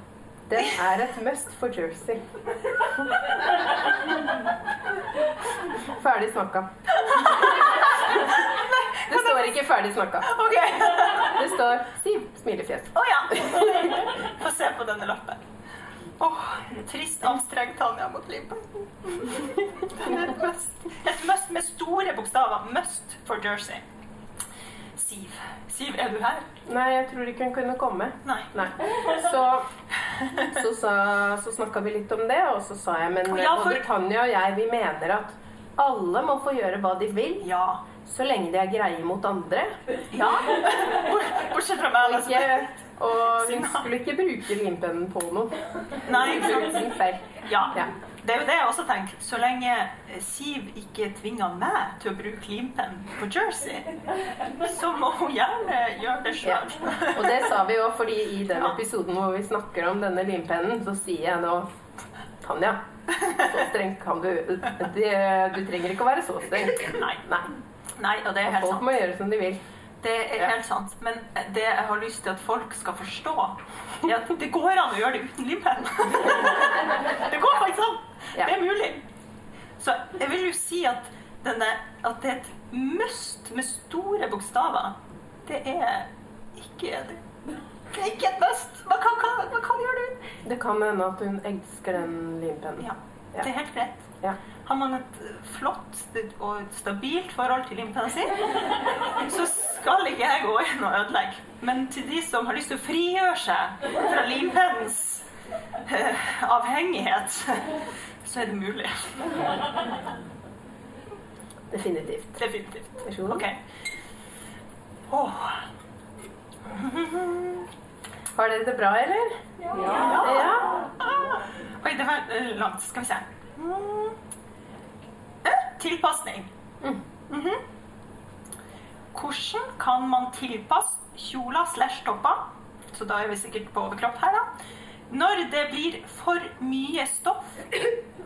Den er et must for Jersey. Ferdig snakka. Det står ikke 'ferdig snakka'. Det står 'Siv'. Smilefjes. Å ja. Få se på denne lappen. Åh, trist anstrengt Tanja mot. Er et must. Et must med store bokstaver. Must for Jersey. Siv. Siv, er du her? Nei, jeg tror ikke hun kunne komme. Nei. Nei. Så, så, så, så snakka vi litt om det, og så sa jeg men Ja, for- både Tanja og jeg vi mener at alle må få gjøre hva de vil. Ja. så lenge de er greie mot andre. Ja. Bortsett fra meg. Altså. ikke, og hun skulle ikke bruke limpennen på noe. Nei, ikke. Ja. Ja. Det er jo det jeg også tenker. Så lenge eh, Siv ikke tvinger meg til å bruke limpenn på Jersey, så må hun gjerne gjøre det Ja. Og det sa vi jo, fordi i den episoden hvor vi snakker om denne limpennen, så sier jeg nå Tanja, så streng kan du det, Du trenger ikke å være så streng. Nei. Nei. Nei, og det er helt sant. Folk må gjøre som de vil. Det er Ja. helt sant. Men det jeg har lyst til at folk skal forstå, er at det går an å gjøre det uten limpenn. Det går faktisk an. Det er mulig. Så jeg vil jo si at, denne, at det er et must med store bokstaver. Det er ikke det. Det er ikke et must. Man kan, man kan gjøre det. Det kan hende at hun elsker den limpennen. Ja, det er helt greit. Ja. Har man et flott og et stabilt forhold til limpen si, så skal ikke jeg gå inn og ødelegge. Men til de som har lyst til å frigjøre seg fra limpennens eh, avhengighet, så er det mulig. Definitivt. Definitivt. OK. Oh. Har dere det bra, eller? Ja. Oi, det var eh, langt. Skal vi se. Mm. Eh, Tilpasning. Mm. Mhm. Hvordan kan man tilpasse kjola slash topper, så da er vi sikkert på overkropp her, da, når det blir for mye stoff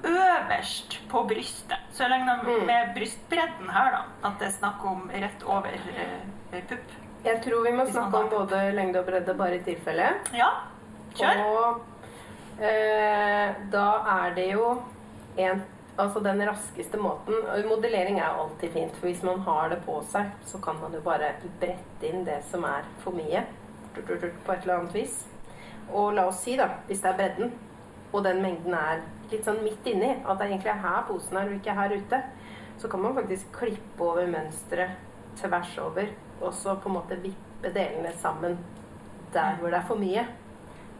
øverst på brystet? Så jeg regner Mm. med brystbredden her, da, at det er snakk om rett over eh, pupp. Jeg tror vi må snakke om både lengde og bredde bare i tilfelle. Ja, kjør. Og eh, da er det jo en Altså den raskeste måten Modellering er alltid fint, for hvis man har det på seg, så kan man jo bare brette inn det som er for mye på et eller annet vis. Og la oss si, da, hvis det er bredden, og den mengden er litt sånn midt inni, at det egentlig er her posen er, og ikke her ute, så kan man faktisk klippe over mønsteret tvers over, og så på en måte vippe delene sammen der hvor det er for mye.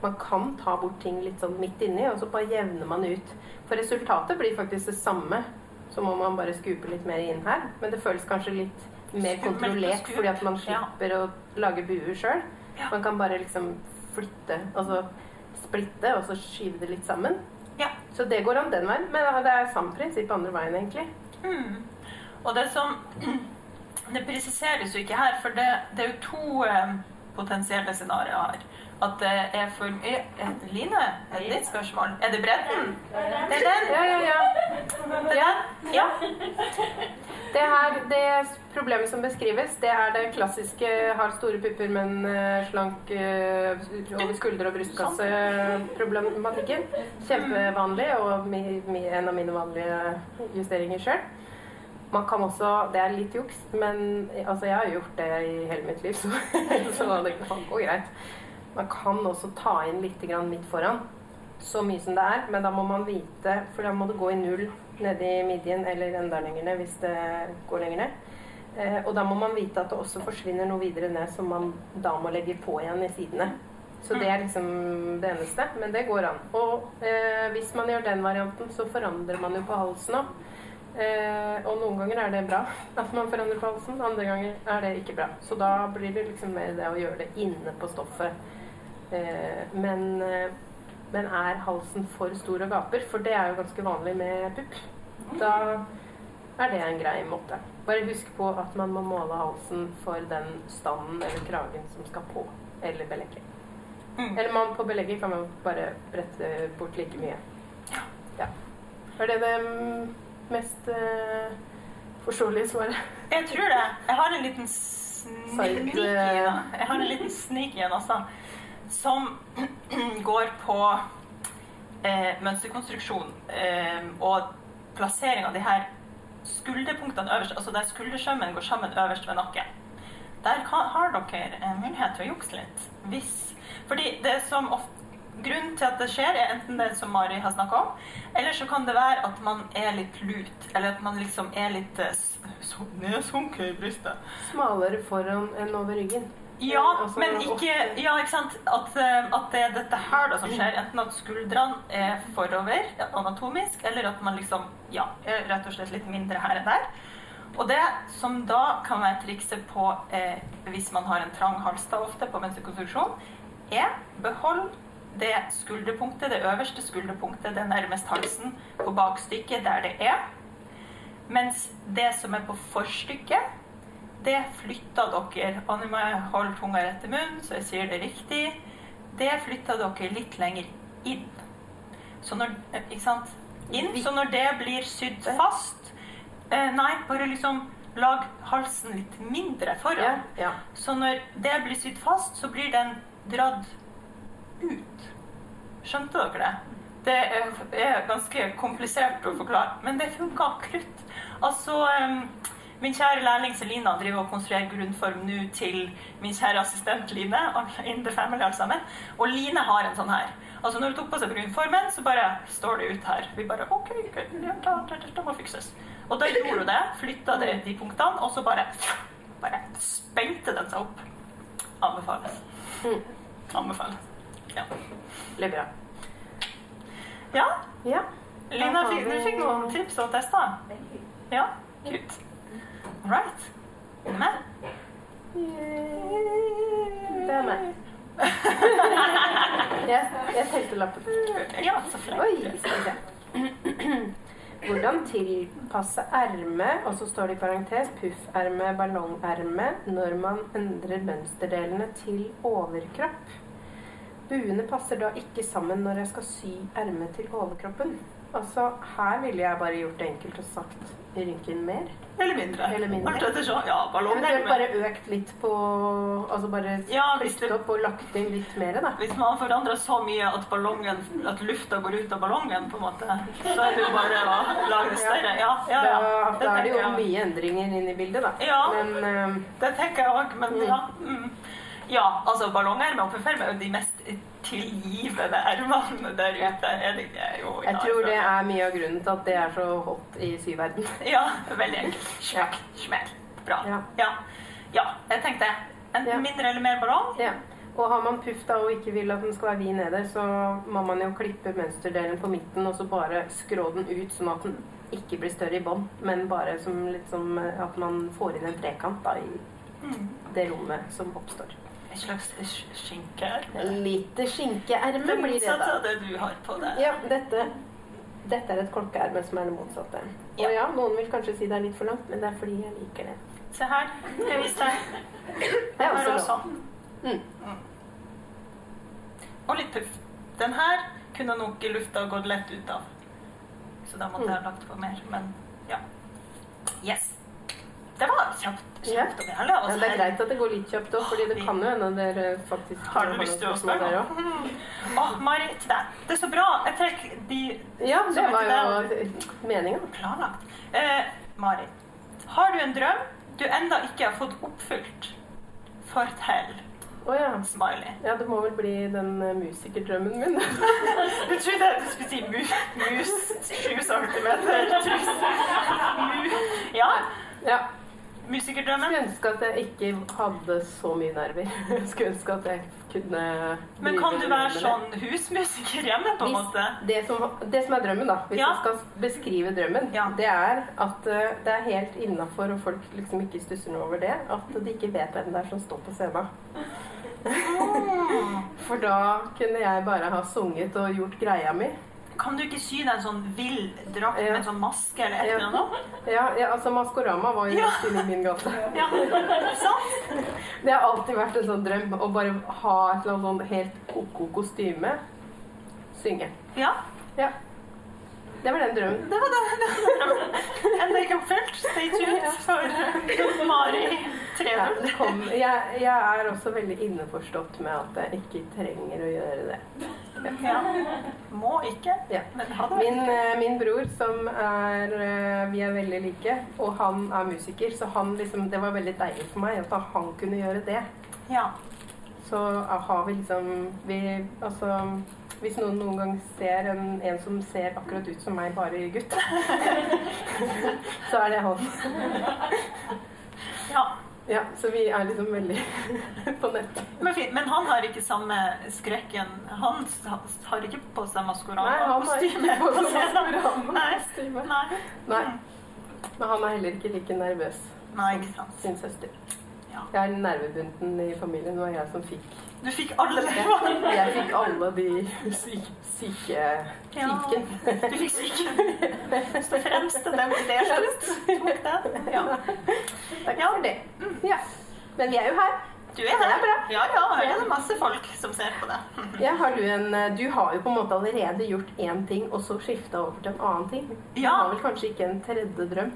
Man kan ta bort ting litt sånn midt inni, og så bare jevner man ut. For resultatet blir faktisk det samme. Så må man bare skupe litt mer inn her. Men det føles kanskje litt mer kontrollert fordi at man Ja. slipper å lage buer sjøl. Ja. Man kan bare liksom flytte, altså splitte, og så skyve det litt sammen. Ja. Så det går an den veien. Men det er samme prinsipp andre veien, egentlig. Mm. Og det som Det presiseres jo ikke her, for det, det er jo to eh, potensielle scenarioer her. At det er for mye Line, er det ditt spørsmål? Er det bredden? Det er den? Ja, ja, ja. Det er? Ja. Det her, det problemet som beskrives, det er det klassiske har store pupper, men eh, slank eh, over skulder- og brystkasse-problematikken. Kjempevanlig, og en av mine vanlige justeringer sjøl. Man kan også Det er litt juks, men altså, jeg har gjort det i hele mitt liv, så, så det kan gå greit. Man kan også ta inn litt midt foran. Så mye som det er, men da må man vite For da må det gå i null nede i midjen, eller enda lenger ned hvis det går lenger ned. Eh, og da må man vite at det også forsvinner noe videre ned som man da må legge på igjen i sidene. Så det er liksom det eneste, men det går an. Og eh, hvis man gjør den varianten, så forandrer man jo på halsen òg. Eh, og noen ganger er det bra at man forandrer på halsen, andre ganger er det ikke bra. Så da blir det liksom mer det å gjøre det inne på stoffet. Eh, men, eh, men er halsen for stor og gaper, for det er jo ganske vanlig med pupp, da er det en grei måte. Bare husk på at man må måle halsen for den standen eller kragen som skal på, eller belegget. Mm. Eller man, på belegget kan man bare brette bort like mye. Ja. Er det det mm, mest eh, forståelige svaret? Jeg tror det. Jeg har en liten sneak Side, i den. Jeg har en liten sneak igjen også. Som går på eh, mønsterkonstruksjon eh, og plassering av de her skulderpunktene øverst, altså der skuldersømmen går sammen øverst ved nakken. Der har dere en mulighet til å jukse litt. Hvis Fordi det som ofte Grunnen til at det skjer, er enten det som Mari har snakka om, eller så kan det være at man er litt lut, eller at man liksom er litt eh, nedsunket i brystet. Smalere foran enn over ryggen. Ja, men ikke Ja, ikke sant. At, eh, at det er dette her da som skjer. Enten at skuldrene er forover anatomisk, eller at man liksom ja, er rett og slett litt mindre her enn der. Og det som da kan være trikset på eh, hvis man har en trang hals da ofte på venstrekonstruksjon, er behold det skulderpunktet, det øverste skulderpunktet, det nærmest halsen på bakstykket der det er. Mens det som er på forstykket, det flytta dere. Og nå må jeg holde tunga rett i munnen, så jeg sier det riktig. Det flytta dere litt lenger inn. Så når, eh, ikke sant? Inn, så når det blir sydd fast eh, Nei, bare liksom lag halsen litt mindre foran. ja. Så når det blir sydd fast, så blir den dratt ut. Skjønte dere det? Det er, ganske komplisert å forklare, men det funka krutt. Altså, em, min kjære lærling Selina driver og konstruerer grunnform nå til min kjære assistent Line. In the family, alle sammen. Og Line har en sånn her. Altså Når hun tok på seg grunnformen, så bare står det ut her. Vi bare OK, det må fikses. Og da gjorde hun det. Flytta det de punktene, og så bare, bare spente den seg opp. Anbefales. Mm. Anbefales. Ja. Veldig bra. ja. Ja. Lina, du fikk noen tips og tester? Ja? Kult. Right. Er du med? Det er meg. Jeg, jeg telte lappen. Ja, så flink. Oi, skal vi se. Hvordan tilpasse erme, og så står det i parentes pufferme, ballongerme, når man endrer mønsterdelene til overkropp. Buene passer da ikke sammen når jeg skal sy ermet til overkroppen. Altså, her ville jeg bare gjort det enkelt og sagt rynken mer. Eller mindre. Eller mindre. Alt etter så. Ja, Eventuelt ballongerme. bare økt litt på Altså bare Ja, det- opp og lagt inn litt mer, da. Hvis man forandrer så mye at, ballongen, at lufta går ut av ballongen, på en måte, så er det jo bare å lage det større. Ja, ja, ja. Da, da er det jo mye endringer inn i bildet, da. Ja. Men eh, Det tenker jeg òg, men ja. Mm. Ja, altså ballonger med pufferme er jo de mest tilgivende ermene der ute. Er det ikke? Jo, ja, jeg tror det er mye av grunnen til at det er så hot i syverden. Ja, veldig enkelt. Smekk, smell. Bra. Ja. Ja. ja, jeg tenkte enten mindre eller mer ballong. Ja. Og har man puff da og ikke vil at den skal være vid nede, så må man jo klippe mønsterdelen på midten og så bare skrå den ut, sånn at den ikke blir større i bånn, men bare som litt som eh, at man får inn en trekant da i Mm. det rommet som oppstår. En slags skinkeerme? Litt Lite skinkeerme blir det da. av det du har på deg. Ja, dette, dette er et klokkeerme som er det motsatte. Og Ja. ja, noen vil kanskje si det er litt for langt, men det er fordi jeg liker det. Se her. Jeg viste deg. Det er også sånn. Mm. Mm. Og litt puff. Den her kunne nok i lufta gått lett ut av. Så da måtte jeg ha lagt på mer. Men ja. Yes. Det var kjapt. Ja. kjapt og gærent. Ja, Altså, det er greit at det går litt kjapt òg, fordi det kan jo hende dere faktisk Har du lyst til å spørre? der også. Å, Mari, til deg. Det er så bra. Jeg trekker de Ja, det var jo meninga. planlagt. Eh, Mari, har du en drøm du enda ikke har fått oppfylt? Fortell. Å ja. Smiley. Ja, det må vel bli den uh, musikerdrømmen min. du trodde du skulle si mus, mus 7 cm. Mu. Ja, Ja. Musikerdrømmen. Skulle ønske at jeg ikke hadde så mye nerver. Skulle ønske at jeg kunne Men kan du være sånn husmusiker hjemme, på en måte? det, som, det som er drømmen, da, hvis Ja. jeg skal beskrive drømmen, Ja. det er at eh, det er helt innafor, og folk liksom ikke stusser noe over det, at de ikke vet hvem det er som står på scenen. For da kunne jeg bare ha sunget og gjort greia mi. Kan du ikke sy deg en sånn vill drakt Ja. med en sånn maske eller et eller annet? Ja, ja altså Maskorama var jo Ja. i min gate. Ja, sant? Det har alltid vært en sånn drøm å bare ha et eller annet sånn helt ko-ko kostyme. Synge. Ja, Ja. Det var den drømmen. det var den, var det. Enda ikke oppfylt. Stay tuned for Mari Ja, det kom. Jeg, jeg er også veldig innforstått med at jeg ikke trenger å gjøre det. Ja. Må ikke, Ja. men. Min, eh, min bror, som er eh, Vi er veldig like, og han er musiker, så han liksom, det var veldig deilig for meg at han kunne gjøre det. Ja. Så eh, har vi liksom vi, Altså hvis noen noen gang ser en, en som ser akkurat ut som meg, bare gutt, så er det han. ja. Ja, Så vi er liksom veldig på nett. Men, fint. men han har ikke samme skrekken. Han har ikke på seg Nei, han har ikke på seg. Maskorama-kostyme. Nei. Nei. Nei. Men han er heller ikke like nervøs Nei, ikke sant. sin søster. Jeg er nervebunten i familien. Det var jeg som fikk Du fikk alle leverne. Jeg fikk alle de syke, syke Ja. Du fikk syken. Det fremste dem det slutt. Tok den. Ja. Takk for det. Ja. Men vi er jo her. Du er her. Det er bra. Ja, ja, her er det masse folk som ser på det. Ja, har du, en, du har jo på en måte allerede gjort én ting, og så skifta over til en annen ting. Du Ja. har vel kanskje ikke en tredje drøm?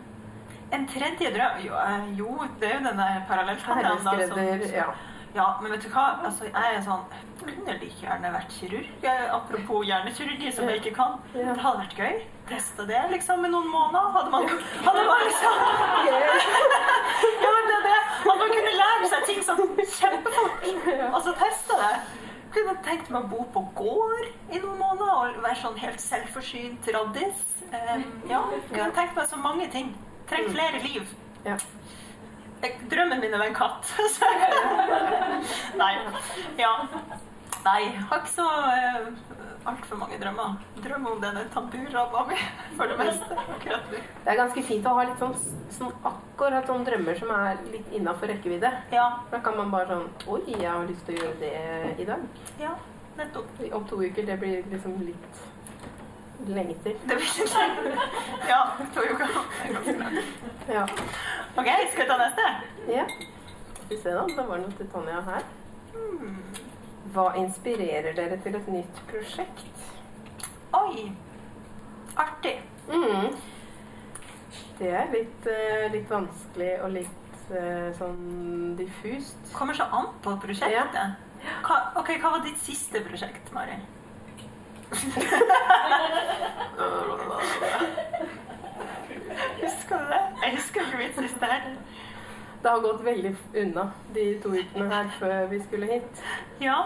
En tredje drøm Jo, eh, jo det er jo denne parallelltanneren. Ja. Ja, men vet du hva? Altså, jeg er sånn kunne like gjerne vært kirurg. Apropos hjernekirurgi, som jeg ikke kan. Det hadde vært gøy. Testa det liksom i noen måneder. Hadde man, hadde man liksom Ja, men det er det. At man kunne lære seg ting sånn kjempefort. Og så teste det. Kunne tenkt meg å bo på gård i noen måneder og være sånn helt selvforsynt raddis. Um, ja, kunne tenkt meg så mange ting. Trengt flere liv. Ja. Drømmen min er en katt. Nei. Ja. Nei, jeg har ikke så uh, altfor mange drømmer. Drømmer om denne tamburrabba mi for det meste. akkurat. Det er ganske fint å ha litt sånn, sånn akkurat sånn drømmer som er litt innafor rekkevidde. Ja, Da kan man bare sånn Oi, jeg har lyst til å gjøre det i dag. ja, nettopp. Om to uker. Det blir liksom litt lenge til. Det blir Ja, to uker. Er. Ja. OK, skal vi ta neste? ja. Skal vi se, da. Da var det noe til Tanja her. Hmm. Hva inspirerer dere til et nytt prosjekt? Oi. Artig. Mm. Det er litt, eh, litt vanskelig og litt eh, sånn diffust. Kommer så an på prosjektet. Hva, ok, Hva var ditt siste prosjekt, Mari? Husker du det? Jeg husker ikke mitt siste her. Det har gått veldig unna de to ukene her før vi skulle hit. Ja.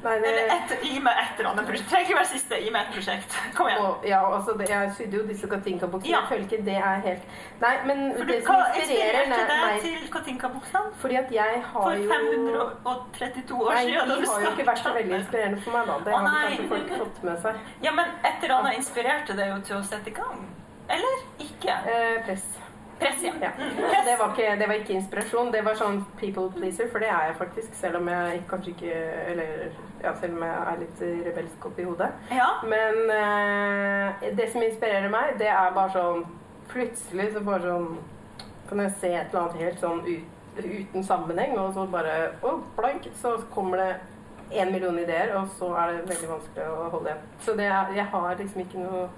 Nei, det, Eller et, gi meg et eller annet prosjekt. Trenger ikke være siste. Gi meg et prosjekt. Kom igjen. og, ja, altså det, jeg sydde jo disse Katinka-buksene. Ja. Jeg føler ikke det er helt Nei, men For du, det som inspirerer nei, meg til Katinka-buksene? Fordi at jeg har For 532 år Nei, siden? Nei, de har jo ikke vært så veldig inspirerende for meg, da. Det Å, har kanskje folk fått med seg. Ja, men et eller annet inspirerte deg jo til å sette i gang. Eller ikke? Eh, press. Press, ja. Ja. Det, var ikke, det var ikke inspirasjon, det var sånn people pleaser, for det er jeg faktisk. Selv om jeg kanskje ikke Eller ja, selv om jeg er litt rebelsk oppi hodet. Ja. Men uh, det som inspirerer meg, det er bare sånn Plutselig så bare sånn Kan jeg se et eller annet helt sånn ut, uten sammenheng, og så bare oh, blank! Så kommer det én million ideer, og så er det veldig vanskelig å holde igjen. Så det jeg har liksom ikke noe.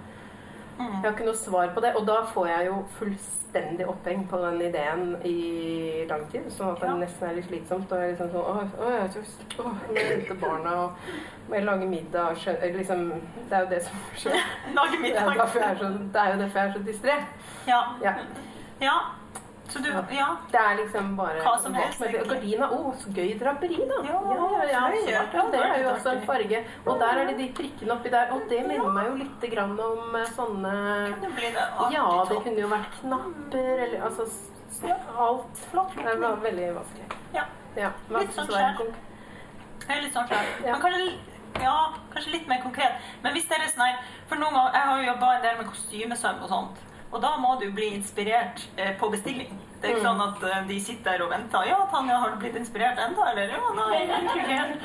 Jeg har ikke noe svar på det, og da får jeg jo fullstendig oppheng på den ideen i lang tid. Sånn at det nesten er litt slitsomt. Og jeg liksom sånn Åh, åh, jeg tror, åh, må hente barna, og må jeg lage middag og skjønne liksom, Det er jo det som skjer. Lage Det er, middag. derfor jeg er så, det er jo derfor jeg er så distré. Ja. Ja. ja. Så du Ja. Det er liksom bare Hva som helst, Men. Gardina, å, så gøy draperi, da. Ja, ja, ja, svart, ja, Det er jo også en farge. Og der er det de prikkene oppi der. Og det minner meg jo litt grann om eh, sånne Ja, det kunne jo vært knapper eller altså alt. Flott. Det var veldig vanskelig. Ja. Ja, Litt sånn skjær. litt sånn skjær. Ja. Men kanskje, ja, kanskje litt mer konkret. Men hvis dere er sånn For noen ganger, Jeg har jo jobba en del med kostymesøm og sånt. Og da må du bli inspirert eh, på bestilling. Det er ikke Mm. sånn at eh, de sitter der og venter. 'Ja, Tanja, har du blitt inspirert ennå?' Eller 'Ja, nei, egentlig ikke'.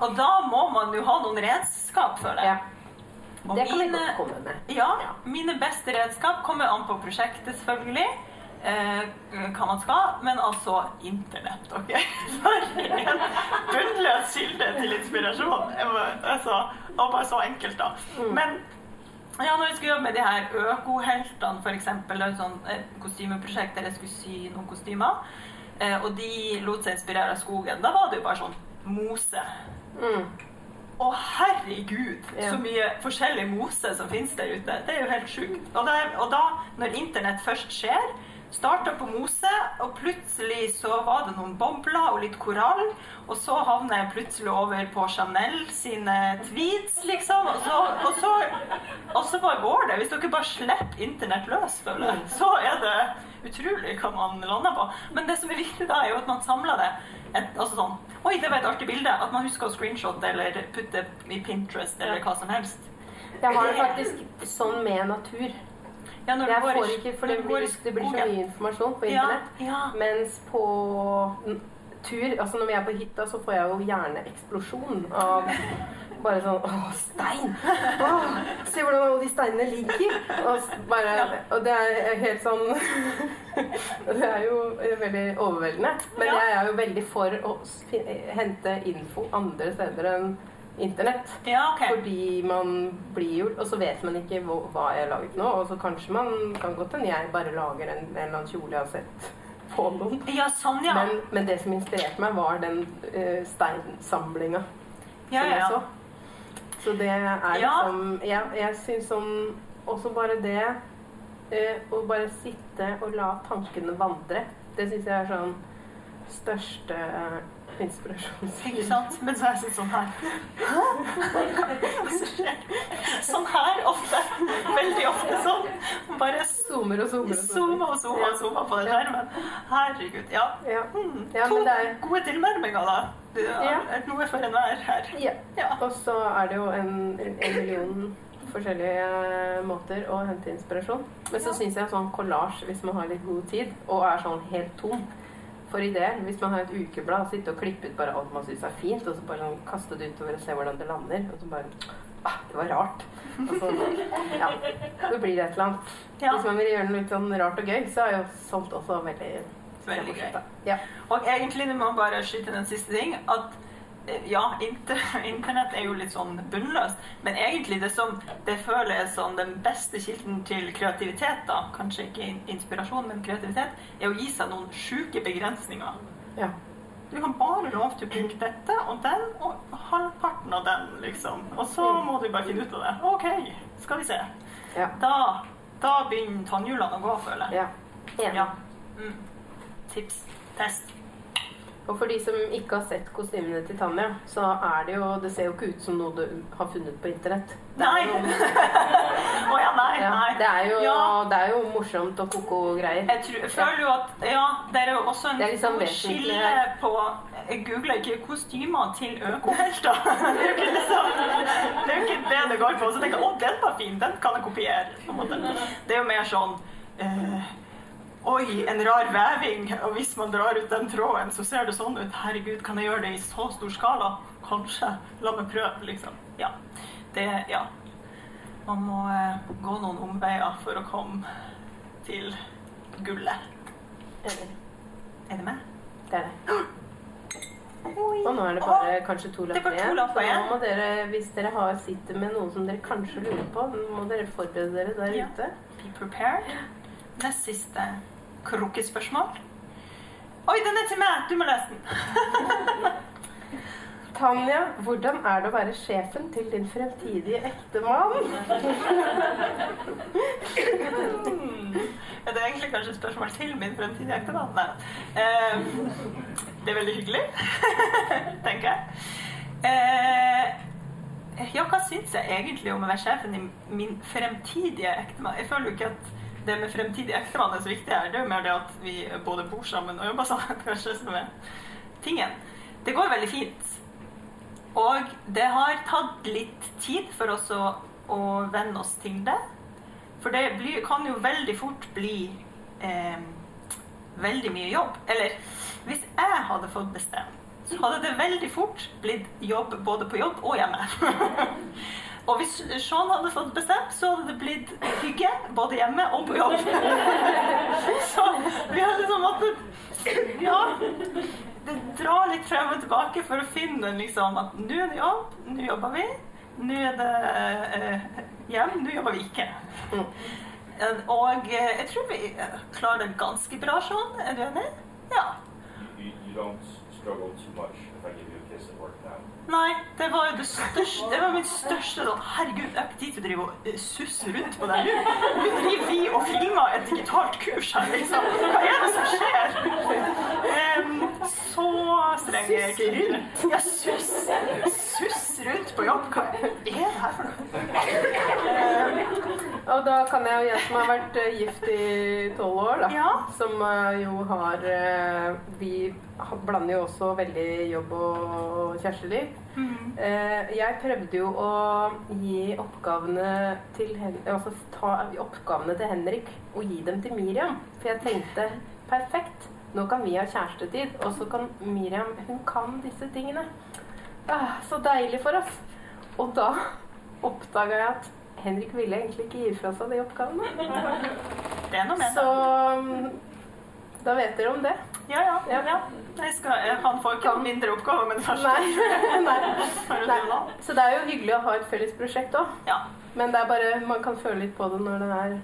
Og da må man jo ha noen redskap for det. Ja, Og det kan vi mine- godt komme med. Ja, mine beste redskap kommer an på prosjektet, selvfølgelig. Eh, hva man skal, men altså internett, OK? For en bunnløs kilde til inspirasjon. Må- Altså, og bare så enkelt, da. Men ja, når jeg skulle jobbe med de her økoheltene, f.eks., et sånt kostymeprosjekt der jeg skulle sy noen kostymer, eh, og de lot seg inspirere av skogen, da var det jo bare sånn mose. Mm. Å, herregud, Ja. så mye forskjellig mose som finnes der ute. Det er jo helt sjukt. Og, og da, når internett først skjer, starta på mose, og plutselig så var det noen bobler og litt korall, og så havner jeg plutselig over på Chanel sine tweets, liksom. Og så, og så, og så bare går det. Hvis dere bare slipper internett løs, så er det utrolig hva man lander på. Men det som er viktig da, er jo at man samler det. Et, altså sånn Oi, det var et artig bilde. At man husker å screenshotte eller putte i Pinterest eller hva som helst. Jeg har det faktisk sånn med natur. Ja, Ja, når Jeg får ikke, for det blir, det blir så mye informasjon på internett. ja. Mens på tur, altså når vi er på hytta, så får jeg jo hjerneeksplosjon av bare sånn Å, stein! Å, se hvordan alle de steinene ligger! Og, bare, og det er helt sånn Det er jo veldig overveldende. Men Ja. jeg er jo veldig for å hente info andre steder enn internett. Ja, okay. Fordi man blir jo Og så vet man ikke hva, hva jeg har laget nå. Og så kanskje man kan godt hende jeg bare lager en, en eller annen kjole jeg har sett på noen. Ja, sånn, ja. Men, men det som inspirerte meg, var den uh, steinsamlinga ja, som jeg ja. så. Så det er Ja. liksom Jeg, jeg syns sånn Også bare det uh, å bare sitte og la tankene vandre, det syns jeg er sånn største uh, Ikke sant? Men så er jeg sånn sånn her. Sånn her ofte. Veldig ofte sånn. Bare Zoomer og zoomer og zoomer, og zoomer, og zoomer på den skjermen. Herregud. Ja. Ja. Mm. To det gode tilnærminger, da. Det er noe for enhver her. ja. Ja. Og så er det jo en, en million forskjellige måter å hente inspirasjon. Men så syns jeg sånn collage, hvis man har litt god tid og er sånn helt tom for ideer Hvis man har et ukeblad, sitte og klippe ut bare alt man syns er fint, og så bare sånn kaste det utover og se hvordan det lander, og så bare ah, Det var rart. Og så ja, så blir det et eller annet. Ja. Hvis man vil gjøre noe litt sånn rart og gøy, så er jo sånt også veldig Veldig gøy. Ja. Og egentlig, du må bare skyte den siste ting, at ja, inter internett er jo litt sånn bunnløst, men egentlig det som det føler jeg som den beste kilden til kreativitet, da, kanskje ikke inspirasjon, men kreativitet, er å gi seg noen sjuke begrensninger. ja. Du kan bare lov til å bruke dette og den og halvparten av den, liksom. Og så må du bare finne ut av det. OK, skal vi se. Ja. Da, da begynner tannhjulene å gå, føler jeg. ja. Ja. Mm. Tips. Test. Og for de som ikke har sett kostymene til Tanja, så er det jo Det ser jo ikke ut som noe du har funnet på internett. Nei! Å ja, nei, ja, nei. det er jo, Ja. det er jo morsomt og koko greier. Jeg, tror, jeg føler jo at Ja, det er jo også en liksom skille på Jeg googler ikke kostymer til økohelter. Det er jo ikke liksom Det er jo ikke det det går på. Så tenker jeg å, den var fin, den kan jeg kopiere. På en måte. Det er jo mer sånn eh, Oi, en rar veving. Og hvis man drar ut den tråden, så ser det sånn ut. Herregud, kan jeg gjøre det i så stor skala? Kanskje. La meg prøve, liksom. Ja. Det Ja. Man må eh, gå noen omveier for å komme til gullet. Enig. Er det med? Det er det. Og nå er det bare kanskje to lapper igjen. lapper Så igjen. nå må dere, hvis dere har, sitter med noe som dere kanskje lurer på, må dere forberede dere der Ja. ute. Be prepared. Nest siste krukkespørsmål. Oi, den er til meg! Du må lese den. Tanja, hvordan er det å være sjefen til din fremtidige ektemann? det Er egentlig kanskje et spørsmål til min fremtidige ektemann? Eh, det er veldig hyggelig, tenker jeg. Eh, ja, hva syns jeg egentlig om å være sjefen i min fremtidige ektemann? Jeg føler jo ikke at det med fremtidig ektemann er så viktig her. Det er jo mer det at vi både bor sammen og jobber sammen, kanskje, som er tingen. Det går veldig fint. Og det har tatt litt tid for oss å, å venne oss til det. For det blir, kan jo veldig fort bli eh, veldig mye jobb. Eller hvis jeg hadde fått bestemme, så hadde det veldig fort blitt jobb både på jobb og hjemme. og hvis Sean hadde fått bestemt, så hadde det blitt hygge både hjemme og på jobb. så vi har liksom måttet Ja. Det drar litt frem og tilbake for å finne liksom at nå er det jobb, nå jobber vi. Nå er det eh, hjem, nå jobber vi ikke. Mm. Og eh, jeg tror vi eh, klarer det ganske bra, Sean. Er du enig? Ja. You, you don't struggle too much if I give you a kiss at work. Nei, det var jo det største Det var mitt største sånn Herregud, jeg har ikke tid til å og eh, susse rundt på det her. Nå driver vi og filmer et digitalt kurs her, liksom. Hva er det som skjer? Em, så strenge jeg ikke. Ja, suss. Suss rundt på jobb. Hva er det her for noe? Og og da kan jeg jo, jeg som har vært eh, gift i tolv år, da, Ja. som eh, jo har eh, Vi blander jo også veldig jobb og kjæresteliv. Mm. Eh, jeg prøvde jo å gi oppgavene til altså ta oppgavene til Henrik og gi dem til Miriam. For jeg tenkte perfekt, nå kan vi ha kjærestetid, og så kan Miriam Hun kan disse tingene. Ah, så deilig for oss. Og da oppdaga jeg at Henrik ville egentlig ikke gi fra seg de oppgavene. Det er noe med Så det. Så da vet dere om det. Ja, ja. Ja. ja. Skal, eh, han får ikke noen mindre oppgaver med det første. Nei. Nei. Nei. Så det er jo hyggelig å ha et felles prosjekt òg. Ja. Men det er bare, man kan føle litt på det når det er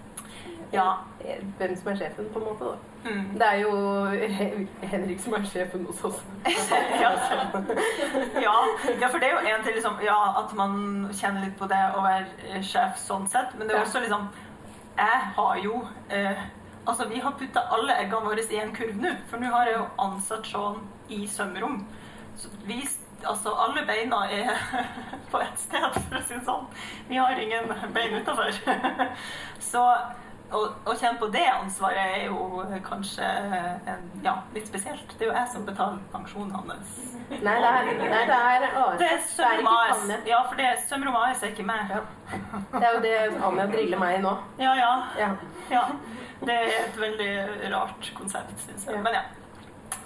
Ja. eh, hvem som er sjefen, på en måte. da. Mm. Det er jo Henrik som er sjefen hos oss. ja. ja. ja, for det er jo en til liksom, ja, at man kjenner litt på det å være sjef sånn sett, men det er også liksom Jeg har jo eh, Altså, vi har putta alle eggene våre i en kurv nå, for nå har jeg jo ansatt Sean i sømrom. Så vi Altså, alle beina er på ett sted, for å si det sånn. Vi har ingen bein utafor. Så å, å kjenne på det ansvaret er jo kanskje en, ja, litt spesielt. Det er jo jeg som betaler pensjonen hans. Nei, det er, nei, det er AS. Det er Sømrom AS. Ja, for det Sømrom AS er ikke meg. Ja. Det er jo det Anja driller meg i nå. Ja, ja. Ja. ja. Det er et veldig rart konsept, syns jeg. Men ja.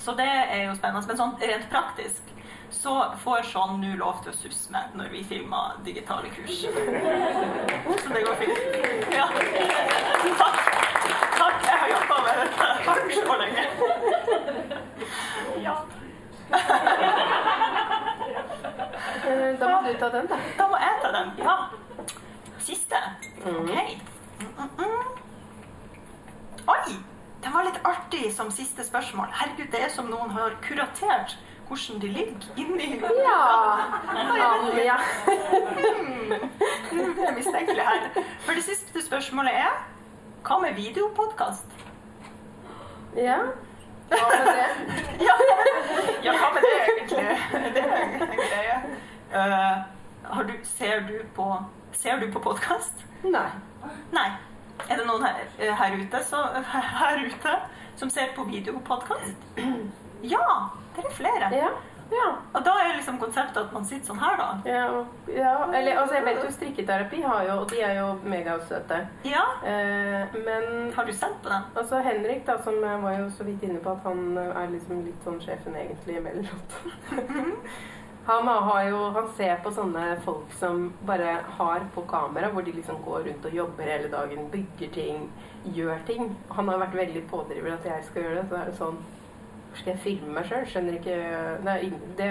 Så det er jo spennende. Men sånn rent praktisk så får Sean nå lov til å susme når vi filmer digitale kurs. Så det går fint. Ja. Takk. Takk. Jeg har jobba med dette Takk så lenge. Ja. Da må du ta den, da. Da må jeg ta den. Ja. Siste. Mm. OK. Mm, mm. Oi! Den var litt artig som siste spørsmål. Herregud, det er som noen har kuratert hvordan de ligger inni Ja. Anja. ja. blir jeg mistenkelig her. For det siste spørsmålet er hva med videopodkast? Ja. Hva med det? Ja. ja, hva med det egentlig? Det er en greie. Uh, har du, ser du på Ser du på podkast? Nei. Nei. Er det noen her, her, ute, så, her ute som ser på videopodkast? Ja, det er flere. Ja. Ja. Og da er liksom konseptet at man sitter sånn her, da. Ja, ja. Eller altså, jeg vet jo strikketerapi har jo, og de er jo megasøte. Ja. Eh, men Har du sett på den? altså Henrik, da, som jeg var jo så vidt inne på at han er liksom litt sånn sjefen egentlig emellanåt. Han, har jo, han ser på sånne folk som bare har på kamera, hvor de liksom går rundt og jobber hele dagen, bygger ting, gjør ting. Han har vært veldig pådriver at jeg skal gjøre det. Så er det sånn Hvor skal jeg filme meg sjøl? Skjønner ikke det, er det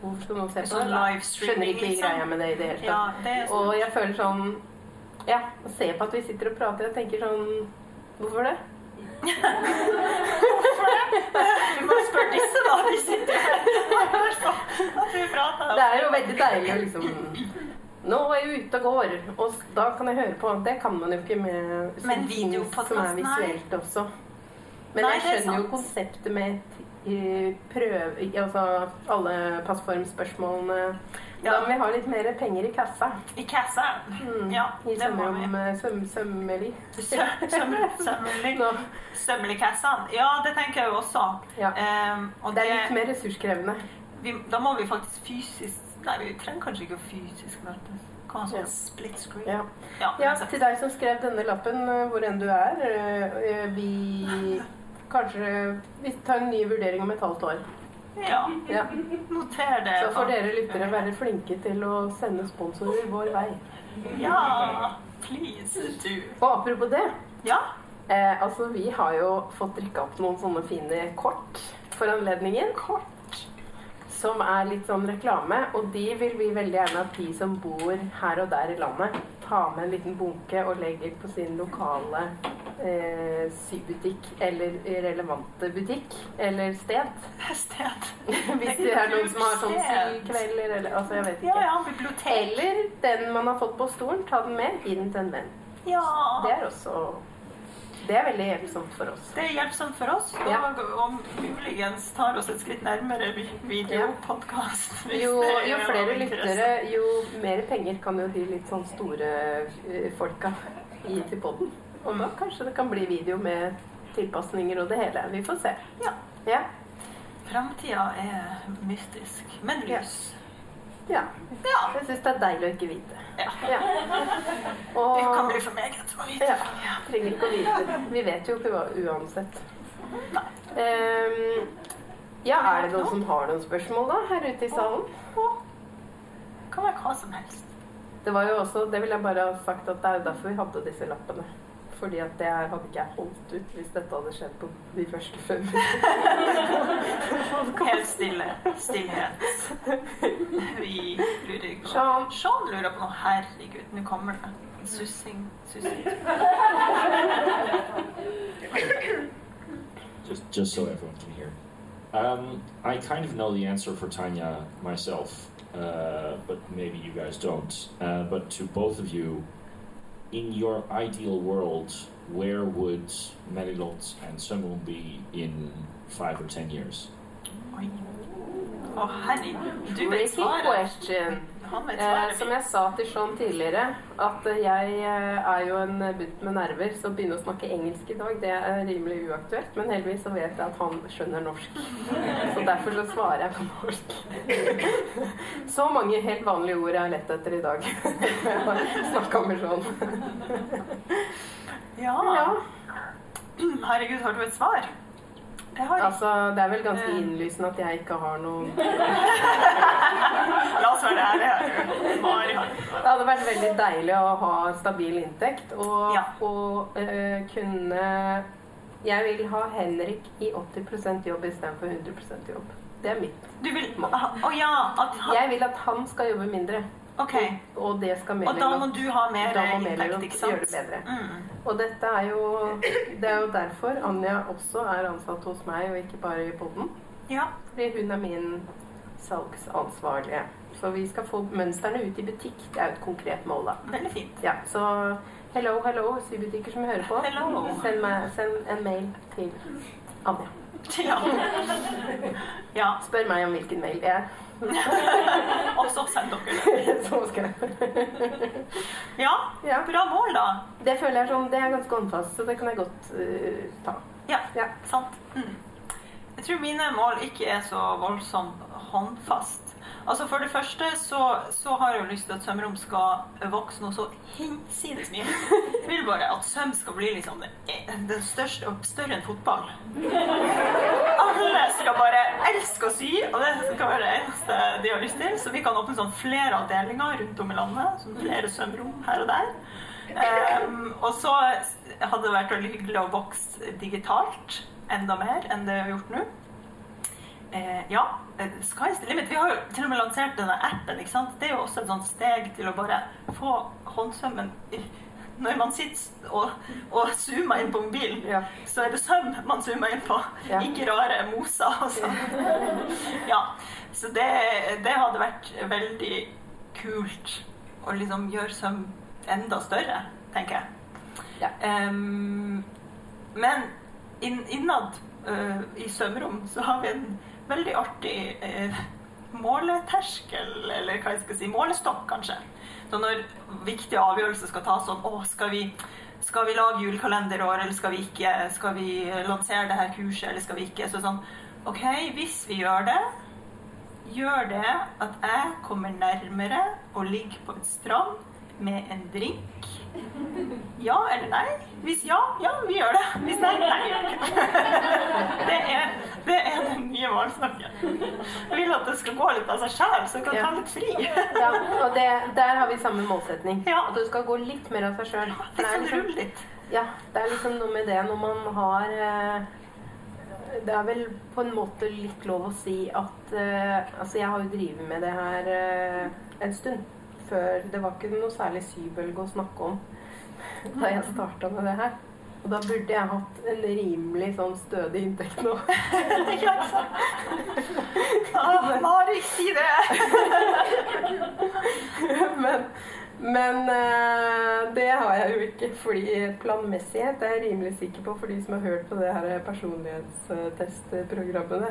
Hvorfor skal noen se på Sånn det? Skjønner ikke liksom. greia med det i det hele tatt. Ja, det sånn. Og jeg føler sånn Ja, å se på at vi sitter og prater, jeg tenker sånn Hvorfor det? hvorfor det? Du må spørre disse, da. De sitter her at vi prater. Det er jo veldig deilig å liksom Nå er jeg ute og går, og da kan jeg høre på. Det kan man jo ikke med som Men som er visuelt også. Men Nei, jeg er skjønner jo konseptet med prøve Altså alle passformspørsmålene. Ja. Da må vi ha litt mer penger i kassa. I kassa. Mm. Ja, I det må vi. eh, søm, sømmelig. Sø- søm- Sømmelig Nå. Sømmeligkassene. Ja, det tenker jeg jo også. Ja. Um, og Det er litt mer ressurskrevende. vi, da må vi faktisk fysisk Nei, vi trenger kanskje ikke fysisk møtes. Ja. split screen. Ja. Ja, Ja, til deg som skrev denne lappen, eh, hvor enn du er. eh, Vi kanskje Vi tar en ny vurdering om et halvt år. ja. Ja. Noter det. Så får dere lyttere være flinke til å sende sponsorer vår vei. Ja, please do. Og apropos det. Ja. Eh, altså, vi har jo fått drikka opp noen sånne fine kort for anledningen. Kort. Som er litt sånn reklame. Og de vil vi veldig gjerne at de som bor her og der i landet, tar med en liten bunke og legger på sin lokale eh, sybutikk eller relevante butikk eller sted. Sted. Hvis det er noen som har sånn sykvelder eller altså, jeg vet ikke. ja, bibliotek. Eller den man har fått på stolen, ta den med, den til en venn. Ja. Det er også Det er veldig hjelpsomt for oss. Det er hjelpsomt for oss, og Ja. om muligens tar oss et skritt nærmere vi- videopodkast. Ja. Jo, jo flere lyttere, jo mer penger kan jo de litt sånn store eh, folka gi til podden. Og da kanskje det kan bli video med tilpasninger og det hele. Vi får se. Ja. Ja. Framtida er mystisk, men lys. ja. Ja. Jeg syns det er deilig å ikke vite. ja. Ja. Det kan bli for meget å vite. ja, trenger ikke å vite. Vi vet jo ikke uansett. Ehm, ja, er det noen som har noen spørsmål da, her ute i salen? Det kan være hva som helst. Det var jo også, det vil jeg bare ha sagt at det er jo derfor vi hadde disse lappene. Fordi at det hadde ikke jeg holdt ut hvis dette hadde skjedd på de første fem Helt stille. Stillhet. Vi lurer på Sean. Sean lurer på noe. Herregud, nå kommer det. Sussing. Sussing. just just so everyone can hear. Um, I kind of know the answer for Tanya myself, uh, but maybe you guys don't. Uh, but to both of you, in your ideal world, where would Melilot and Sunwoo be in five or ten years? Oh, honey, herregud. Du vet Tricky question. Eh, som jeg sa til Sean tidligere, at eh, jeg eh, er jo en butt med nerver, så å begynne å snakke engelsk i dag, det er rimelig uaktuelt. Men heldigvis så vet jeg at han skjønner norsk. Så derfor så svarer jeg på norsk. Så mange helt vanlige ord jeg har lett etter i dag. Jeg har snakka med Sean. Ja. Ja. Herregud, har du et svar? Jeg har ikke. Altså, det er vel ganske innlysende at jeg ikke har noe La oss være ærlige. Mari Det hadde vært veldig deilig å ha stabil inntekt og, Ja. og uh, kunne Jeg vil ha Henrik i 80% jobb istedenfor 100% jobb. Det er mitt. Du vil Å ja. At han Jeg vil at han skal jobbe mindre, OK. og det skal Og da må du ha mer inntekt, ikke sant? gjøre det bedre. Mm. Og dette er jo Det er jo derfor Anja også er ansatt hos meg, og ikke bare i poden. Ja. Fordi hun er min salgsansvarlige. Så vi skal få mønstrene ut i butikk. Det er jo et konkret mål, da. Veldig fint. Ja, så hello, hello, sybutikker som hører på. Hello. Send, meg, send en mail til Anja. Ja. ja. Spør meg om hvilken mail det er. Og så send dere det. Ja, Ja. bra mål, da. Det føler jeg som det er ganske håndfast, så det kan jeg godt uh, ta. Ja, Ja. sant. Mm. Jeg tror mine mål ikke er så voldsomt håndfast. Altså For det første så, så har jeg jo lyst til at sømrom skal vokse noe så hinsides mye. Jeg vil bare at søm skal bli liksom det største og større enn fotball. Alle skal bare elske å sy, og det skal være det eneste de har lyst til. Så vi kan åpne sånn flere avdelinger rundt om i landet. Sånn flere sømrom her og der. Um, og så hadde det vært veldig hyggelig å vokse digitalt enda mer enn det vi har gjort nå. Eh, ja, eh, sky's the limit. Vi har jo til og med lansert denne appen. ikke sant? Det er jo også et sånt steg til å bare få håndsømmen i- Når man sitter og, og zoomer inn på mobilen, Ja. så er det søm man zoomer inn på, Ja. ikke rare moser og sånn. ja, så det, det hadde vært veldig kult å liksom gjøre søm enda større, tenker jeg. Ja. Um, men inn, innad uh, i sømrom så har vi en veldig artig eh, måleterskel, eller hva jeg skal si, målestokk kanskje. Så når viktige avgjørelser skal tas sånn, å, skal vi, skal vi lage julekalender i år, eller skal vi ikke? Skal vi lansere det her kurset, eller skal vi ikke? Så sånn, ok, hvis vi gjør det, gjør det at jeg kommer nærmere å ligge på en strand med en drink. Ja eller nei? Hvis ja, ja, vi gjør det. Hvis nei, nei, vi gjør det ikke. Det er, det er den nye målsnakken. Jeg vil at det skal gå litt av seg sjøl, så du kan ta litt fri. Ja, og det, der har vi samme målsetning. Ja. At det skal gå litt mer av seg sjøl. Litt sånn rull litt. Ja, det er liksom noe med det når man har eh, Det er vel på en måte litt lov å si at eh, Altså, jeg har jo drevet med det her eh, en stund. Før Det var ikke noe særlig sybølge å snakke om da jeg starta med det her. Og da burde jeg hatt en rimelig sånn stødig inntekt nå. Ja, sant. Å, Mari, si det! men men eh, det har jeg jo ikke, fordi planmessighet er jeg rimelig sikker på for de som har hørt på det her personlighetstestprogrammene.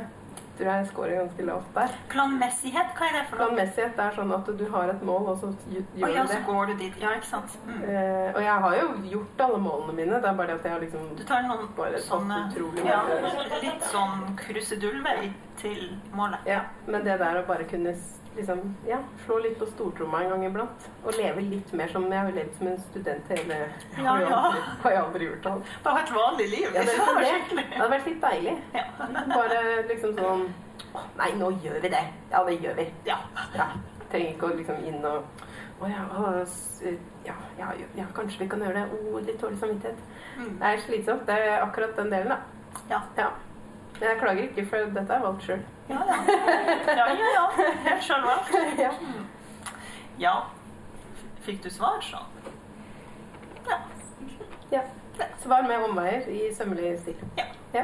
Tror jeg scorer ganske lavt der. Planmessighet, hva er det for noe? Planmessighet er sånn at du har et mål, og så gj- Å gjør ja, så går du dit. Ja, ikke sant. Mm. Eh, og jeg har jo gjort alle målene mine, det er bare det at jeg har liksom Du tar noen Bare sånne ja. Litt sånn krusedullvei til målet. Ja, men det der å bare kunne liksom, ja, slå litt på stortromma en gang iblant, og leve litt mer som Jeg har levd som en student hele Ja, har jeg ja. aldri, har jeg aldri gjort. alt. Det har vært vanlig liv. Ja, det, liksom. det. Det hadde vært litt deilig. Bare liksom sånn «Å, Nei, nå gjør vi det. Ja, det gjør vi. Ja. Ja. Trenger ikke å liksom inn og Å ja, ja, ja, ja, kanskje vi kan gjøre det. Å, litt dårlig samvittighet. Mm. Det er slitsomt. Det er akkurat den delen, da. Ja. Jeg klager ikke, for dette er valgt sjøl. Ja, ja. ja, ja, ja. Helt sjølvalgt. ja. Ja. Fikk du svar, sånn? Ja. ja. Svar med omveier i sømmelig stil. Ja. ja.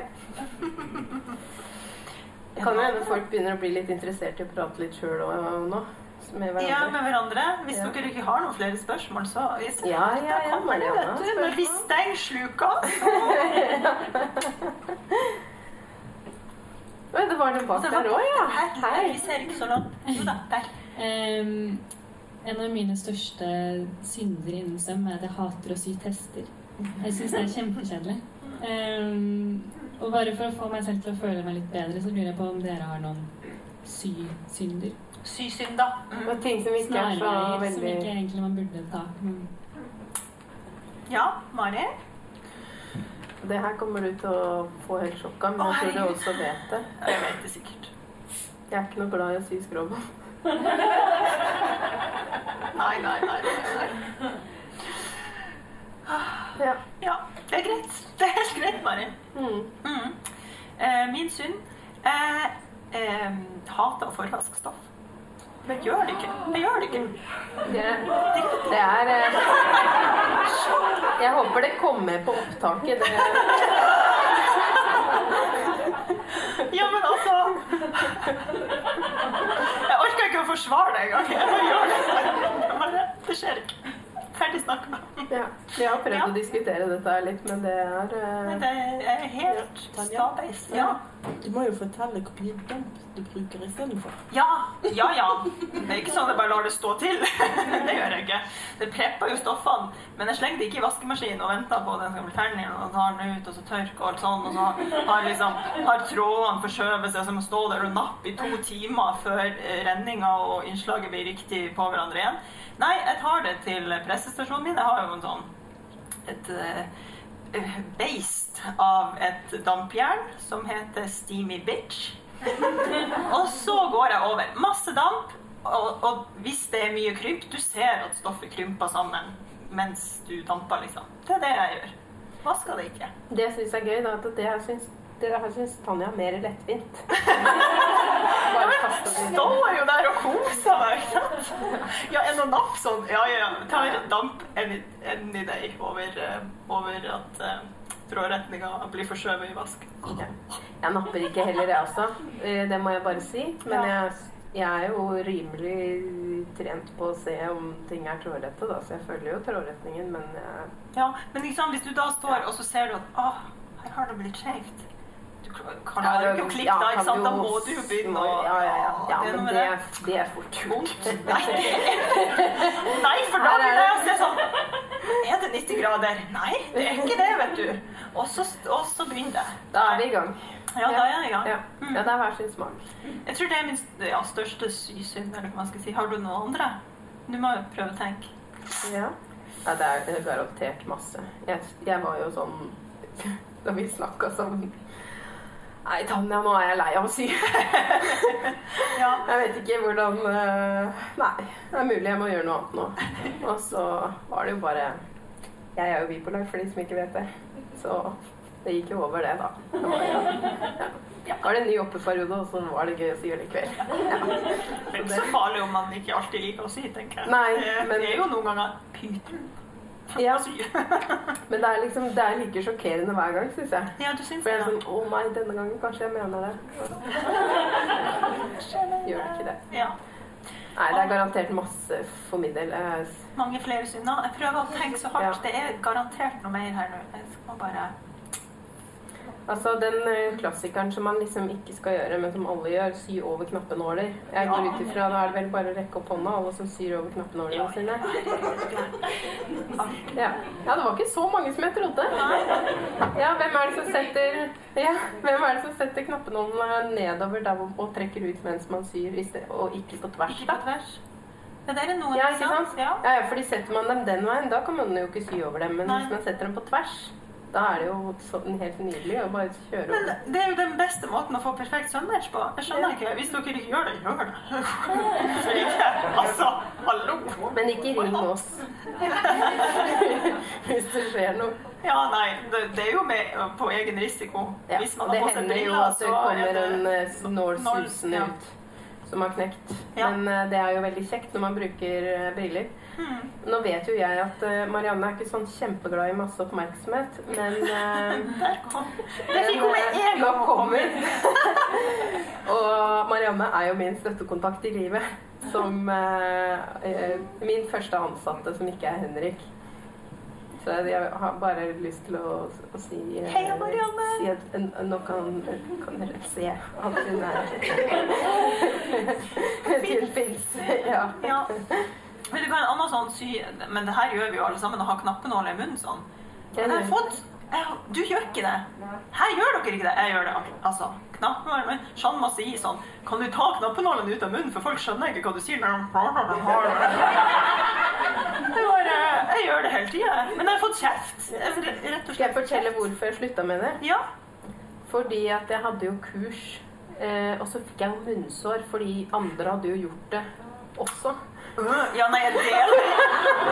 Det kan hende folk begynner å bli litt interessert i å prate litt sjøl nå. Med hverandre. Ja, med hverandre. Hvis Ja. dere ikke har noen flere spørsmål, så hvis, Ja, ja, ja, da kommer det, vet du. Når vi stenger sluka, så Oi, det var den bak der òg, ja. Her, her, vi ser ikke så langt. Jo da, der. Um, en av mine største synder innen søm er at jeg hater å sy tester. Jeg syns det er kjempekjedelig. Um, og bare for å få meg selv til å føle meg litt bedre, så lurer jeg på om dere har noen sysynder. Sysynd, da. Mm. Og ting som ikke er så Snarveier som veldig ikke egentlig man burde ta. Mm. Ja, Mari? Det her kommer du til å få helt sjokk av, men jeg tror du også vet det. Jeg vet det sikkert. Jeg er ikke noe glad i å sy skråbånd. Nei, nei, nei. nei, nei. Ja. Ja, det er greit. Det er helt greit, Mari. Mm. Mm. Eh, min synd eh, eh, hater å forvaske stoff. Det gjør det ikke. Det gjør det ikke. Det, det er eh, Jeg håper det kommer på opptaket. Det, Ja, men altså Jeg orker ikke å forsvare det engang. Jeg det. Bare, det skjer ikke. Ferdig snakka. ja. Vi har prøvd Ja. å diskutere dette litt, men det er eh, Det er helt stabeis. Ja. Du må jo fortelle hvor mye damp du bruker istedenfor. Ja, ja, ja. Det er ikke sånn at jeg bare lar det stå til. Det gjør jeg ikke. Det prepper jo stoffene. Men jeg slenger det ikke i vaskemaskinen og venter på den skal bli ferdig, og tar den ut, og så tørker og alt sånn, og så har, liksom, har trådene forskjøvet seg, så jeg må stå der og nappe i to timer før eh, renninga og innslaget blir riktig på hverandre igjen. Nei, jeg tar det til pressestasjonen min. Jeg har jo en sånn et eh, beist av et dampjern som heter Steamy Bitch. Og så går jeg over. Masse damp. Og, og hvis det er mye krymp Du ser at stoffet krymper sammen mens du damper, liksom. Det er det jeg gjør. Vasker det ikke. Det jeg syns er gøy, da, at det jeg syns det her syns Tanja er mer lettvint. Står jo der og koser meg? Ja, en og napp sånn. Ja, ja, ja. Tar damp any, day over, eh, over at uh, trådretninga blir forskjøvet i vask. Ja. Jeg napper ikke heller, jeg også. Eh, Det må jeg bare si. Men jeg, jeg er jo rimelig trent på å se om ting er trådrette, da, så jeg følger jo trådretningen, men jeg, Ja, men liksom, hvis du da står og så ser du at åh, her har det blitt skjevt. Du kan Ja, jo ikke klikke deg, ikke sant? Da må du jo begynne å Ja, ja, ja. ja det men det, det. er fort gjort. Nei. Nei, for da blir det. se sånn Er det 90 grader? Nei, det er ikke det, vet du. Og så, og så begynner det. Da er vi i gang. Ja, da er jeg i gang. Ja, ja det er hver sin smak. Jeg tror det er min ja, største sysyn. eller hva man skal si. Har du noen andre? Du må jo prøve å tenke. Ja. ja det er garantert masse. Jeg, jeg var jo sånn Da vi snakka sånn Nei, Tanja, nå er jeg lei av å sy. Ja. Jeg vet ikke hvordan eh, Nei, det er mulig jeg må gjøre noe annet nå. Og så var det jo bare Jeg er jo bipolar, for de som ikke vet det. Så det gikk jo over, det, da. Det var, ja. Ja. var det en ny oppeperiode, og så var det gøy å sy likevel. Ja. Det er ikke så farlig om man ikke alltid liker å sy, tenker jeg. Nei, men- det er jo noen ganger pyton. Ja. Men det er liksom Det er like sjokkerende hver gang, syns jeg. ja, du syns For jeg er sånn Å nei, denne gangen kanskje jeg mener det. Gjør det ikke det. Ja. Nei, det er garantert masse for min del. Mange flere synder. Jeg prøver å tenke så hardt. Ja. Det er garantert noe mer her nå. Jeg skal bare Altså den eh, klassikeren som man liksom ikke skal gjøre, men som alle gjør, sy over knappenåler. Jeg går ut ifra da er det vel bare å rekke opp hånda, alle som syr over knappenålene sine. Ja. ja, det var ikke så mange som jeg trodde. Ja, hvem er det som setter ja, hvem er det som setter knappenålene nedover der og trekker ut mens man syr, og ikke på tvers? Ikke da? på tvers. Ja, det er noen, Ja, ikke sant? Ja. Ja, ja, fordi setter man dem den veien, da kan man jo ikke sy over dem. Men Nei. hvis man setter dem på tvers, da er det jo sånn helt nydelig å bare kjøre Men over. det er jo den beste måten å få perfekt sønmatch på. Jeg skjønner ikke. Hvis dere ikke gjør det, gjør det. Hvorfor ikke? Altså, hallo. Men ikke ring oss hvis det skjer noe. Ja, nei, det, det er jo med på egen risiko. Ja, Hvis man det har på seg hender jo briller, at det så er kommer det en eh, nål nål, susende ut som har knekt. Ja. Men eh, det er jo veldig kjekt når man bruker eh, briller. Hmm. Nå vet jo jeg at eh, Marianne er ikke sånn kjempeglad i masse oppmerksomhet, men eh, Der kom med eh, en nå gang. kommer. og Marianne er jo min støttekontakt i livet. Som min første ansatte som ikke er Henrik. Så jeg har bare lyst til å, å si Hei, Marianne! Si at, nå kan, kan dere se at hun er Hun fins. Ja. Ja. Vet du hva, en annen sånn sy Men det her gjør vi jo alle sammen, å ha knappenåler i munnen sånn. Men jeg har fått Du gjør ikke det. Her gjør dere ikke det. Jeg gjør det. Altså, knappenåler men Jean må si sånn Kan du ta knappenålen ut av munnen, for folk skjønner ikke hva du sier når de bare Jeg gjør det hele tida. Men jeg har fått kjeft. Skal jeg fortelle hvorfor jeg slutta med det? Ja. Fordi at jeg hadde jo kurs, eh, og så fikk jeg jo munnsår fordi andre hadde jo gjort det også. Øh, Ja, nei, jeg deler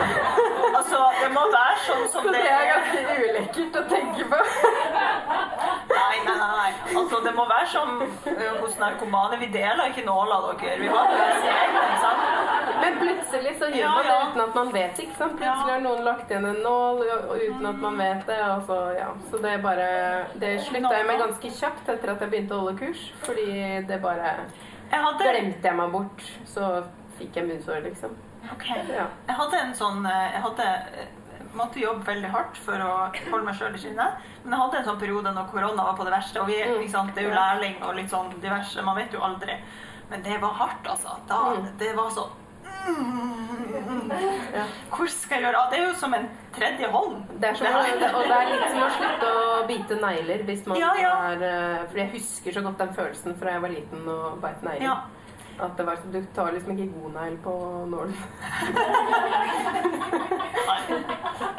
Altså, det må være sånn som Så det det er ganske ulekkert å tenke på. Nei, nei, nei. Altså, det må være som uh, hos narkomane. Vi deler ikke nåler, dere. Vi har det egen, sant? Men plutselig så gjør Ja, man det ja. uten at man vet det. ikke sant? Plutselig har noen lagt igjen en nål uten at man vet det. Og så, ja. så det bare Det slutta jeg med ganske kjapt etter at jeg begynte å holde kurs. Fordi det bare Jeg hadde, Glemte jeg meg bort, så fikk jeg munnsår, liksom. Ok. Ja. jeg hadde en sånn øh, Jeg hadde øh, måtte jobbe veldig hardt for å holde meg sjøl i skinnet. Men jeg hadde en sånn periode når korona var på det verste, og vi, sant, det er jo lærling og litt sånn diverse. Man vet jo aldri. Men det var hardt, altså. Da, Mm. det var sånn mm, Ja. Hvor skal jeg gjøre av? Det er jo som en tredje hånd. Det er som, Det og det er litt som å slutte å bite negler hvis man Ja, ja. er eh, For jeg husker så godt den følelsen fra jeg var liten og beit negler. At det var sånn, Du tar liksom ikke god negl på nålen. Nei.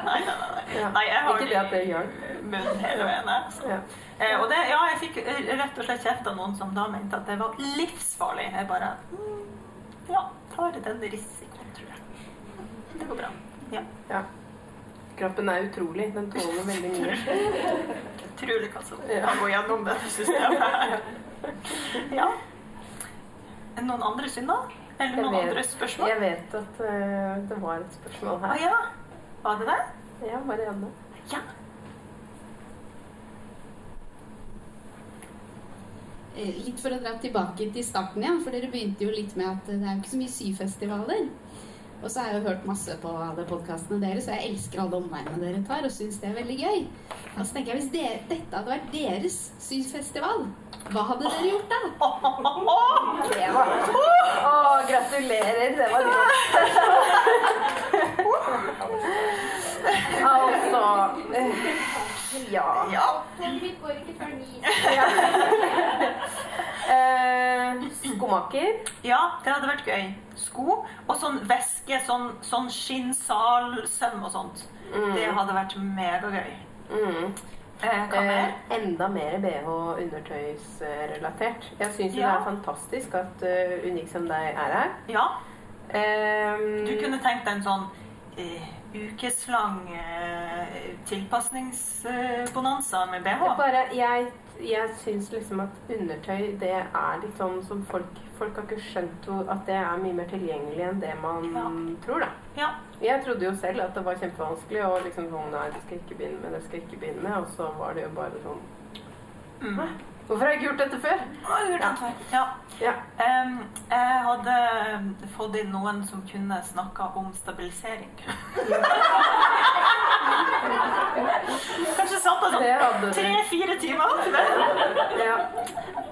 Nei, nei, nei. Ja. nei jeg har Ikke det at det gjør munn hele veien. Altså. Ja. Eh, og det, ja, jeg fikk eh, rett og slett kjeft av noen som da mente at det var livsfarlig. Jeg bare mm, Ja, tar den risikoen, tror jeg. Det går bra. Ja. ja. Kroppen er utrolig. Den tåler veldig mye. Utrolig hva som kan gå gjennom det systemet her. Ja. Det Noen andre synder? Eller noen vet- andre spørsmål? Jeg vet at uh, det var et spørsmål Å her. ja. Var det det? Ja, Marianne. Ja. Eh, Litt for å dra tilbake til starten igjen, for dere begynte jo litt med at det er jo ikke så mye syfestivaler. Og så har jeg jo hørt masse på alle podkastene deres, og jeg elsker alle omveiene dere tar, og syns det er veldig gøy. Og så tenker jeg, hvis dere, dette hadde vært deres syfestival, hva hadde dere gjort da? Det var Å, gratulerer. Det var godt. altså eh, Ja. Ja. mitt går ikke før ni. Eh, skomaker. Ja, det hadde vært gøy. Sko og sånn væske, sånn, sånn skinnsalsøm og sånt. Det hadde vært megagøy. Mm. Eh? Eh, enda mer BH undertøysrelatert. Jeg syns Ja. det er fantastisk at uh, Unik som deg er her. Ja, Um, du kunne tenkt deg en sånn eh, ukeslang eh, tilpasningsbonanza med BH. Bare, jeg jeg syns liksom at undertøy det er litt sånn som folk Folk har ikke skjønt at det er mye mer tilgjengelig enn det man Ja. tror, da. Ja. Jeg trodde jo selv at det var kjempevanskelig og liksom sånn Nei, det skal jeg ikke begynne med, det skal jeg ikke begynne med. Og så var det jo bare sånn Mm. Hvorfor har jeg ikke gjort dette før? Ja. ja. Ja. Um, jeg hadde fått inn noen som kunne snakka om stabilisering. Kanskje satt sånn tre-fire timer det. Ja.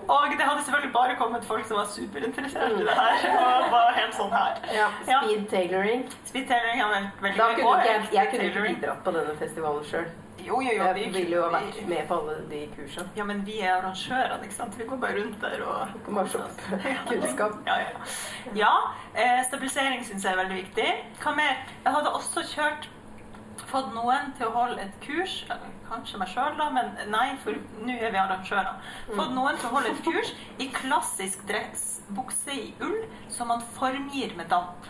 Og det hadde selvfølgelig bare kommet folk som var superinteressert i det her. Og var helt sånn her. ja. Ja. Speed tailoring. Speed tailoring veldig, veldig Da kunne ikke jeg, jeg kunne ikke bidratt på denne festivalen sjøl. Jo, jo, jo. Jeg vi- ville jo ha vært med på alle de kursene. Ja, men vi er arrangørene, ikke sant? Vi går bare rundt der og Kan bare se opp kunnskap. Ja, ja. ja eh, stabilisering syns jeg er veldig viktig. Hva mer? Jeg hadde også kjørt Fått noen til å holde et kurs, kanskje meg sjøl, da, men nei, for nå er vi arrangører. Fått noen til å holde et kurs i klassisk dressbukse i ull, som man formgir med damp.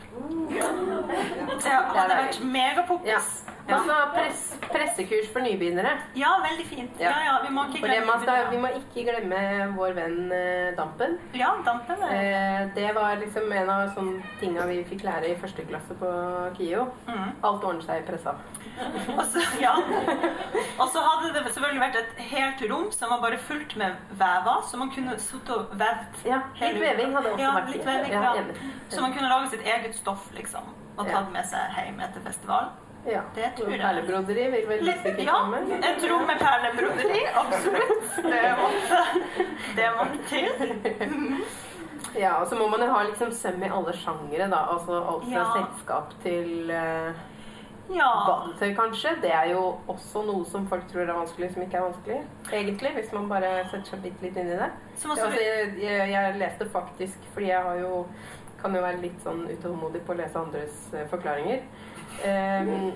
Det hadde vært megapoppis. Ja. Altså press, pressekurs for nybegynnere. ja, veldig fint. Ja, Ja. ja, vi må skal, vi må ikke glemme vår venn eh, Dampen. Ja, dampen Eh, det var liksom en av sånne tinga vi fikk lære i første klasse på KIO. mm. Alt ordner seg i pressa. Og så, ja. hadde det selvfølgelig vært et helt rom som var bare fullt med vever, så man kunne sittet og vevd. Ja, litt veving hadde også ja, vært litt veving, Ja, ja. Så man kunne lage sitt eget stoff, liksom, og Ja. tatt med seg hjem etter festival. Ja. Det tror jeg. Perlebroderi vil vel Litt, sikkert ja, komme. et rom med perlebroderi, absolutt. Det måtte, det måtte til. Ja, og så må man jo ha liksom søm i alle sjangere, da. Altså alt fra Ja. selskap til uh, Ja. badetøy, kanskje. Det er jo også noe som folk tror er vanskelig, som ikke er vanskelig. Egentlig, hvis man bare setter seg bitte litt inn i det. Ja, altså, jeg, jeg, jeg leste faktisk, fordi jeg har jo kan jo være litt sånn utålmodig på å lese andres eh, forklaringer. Ehm,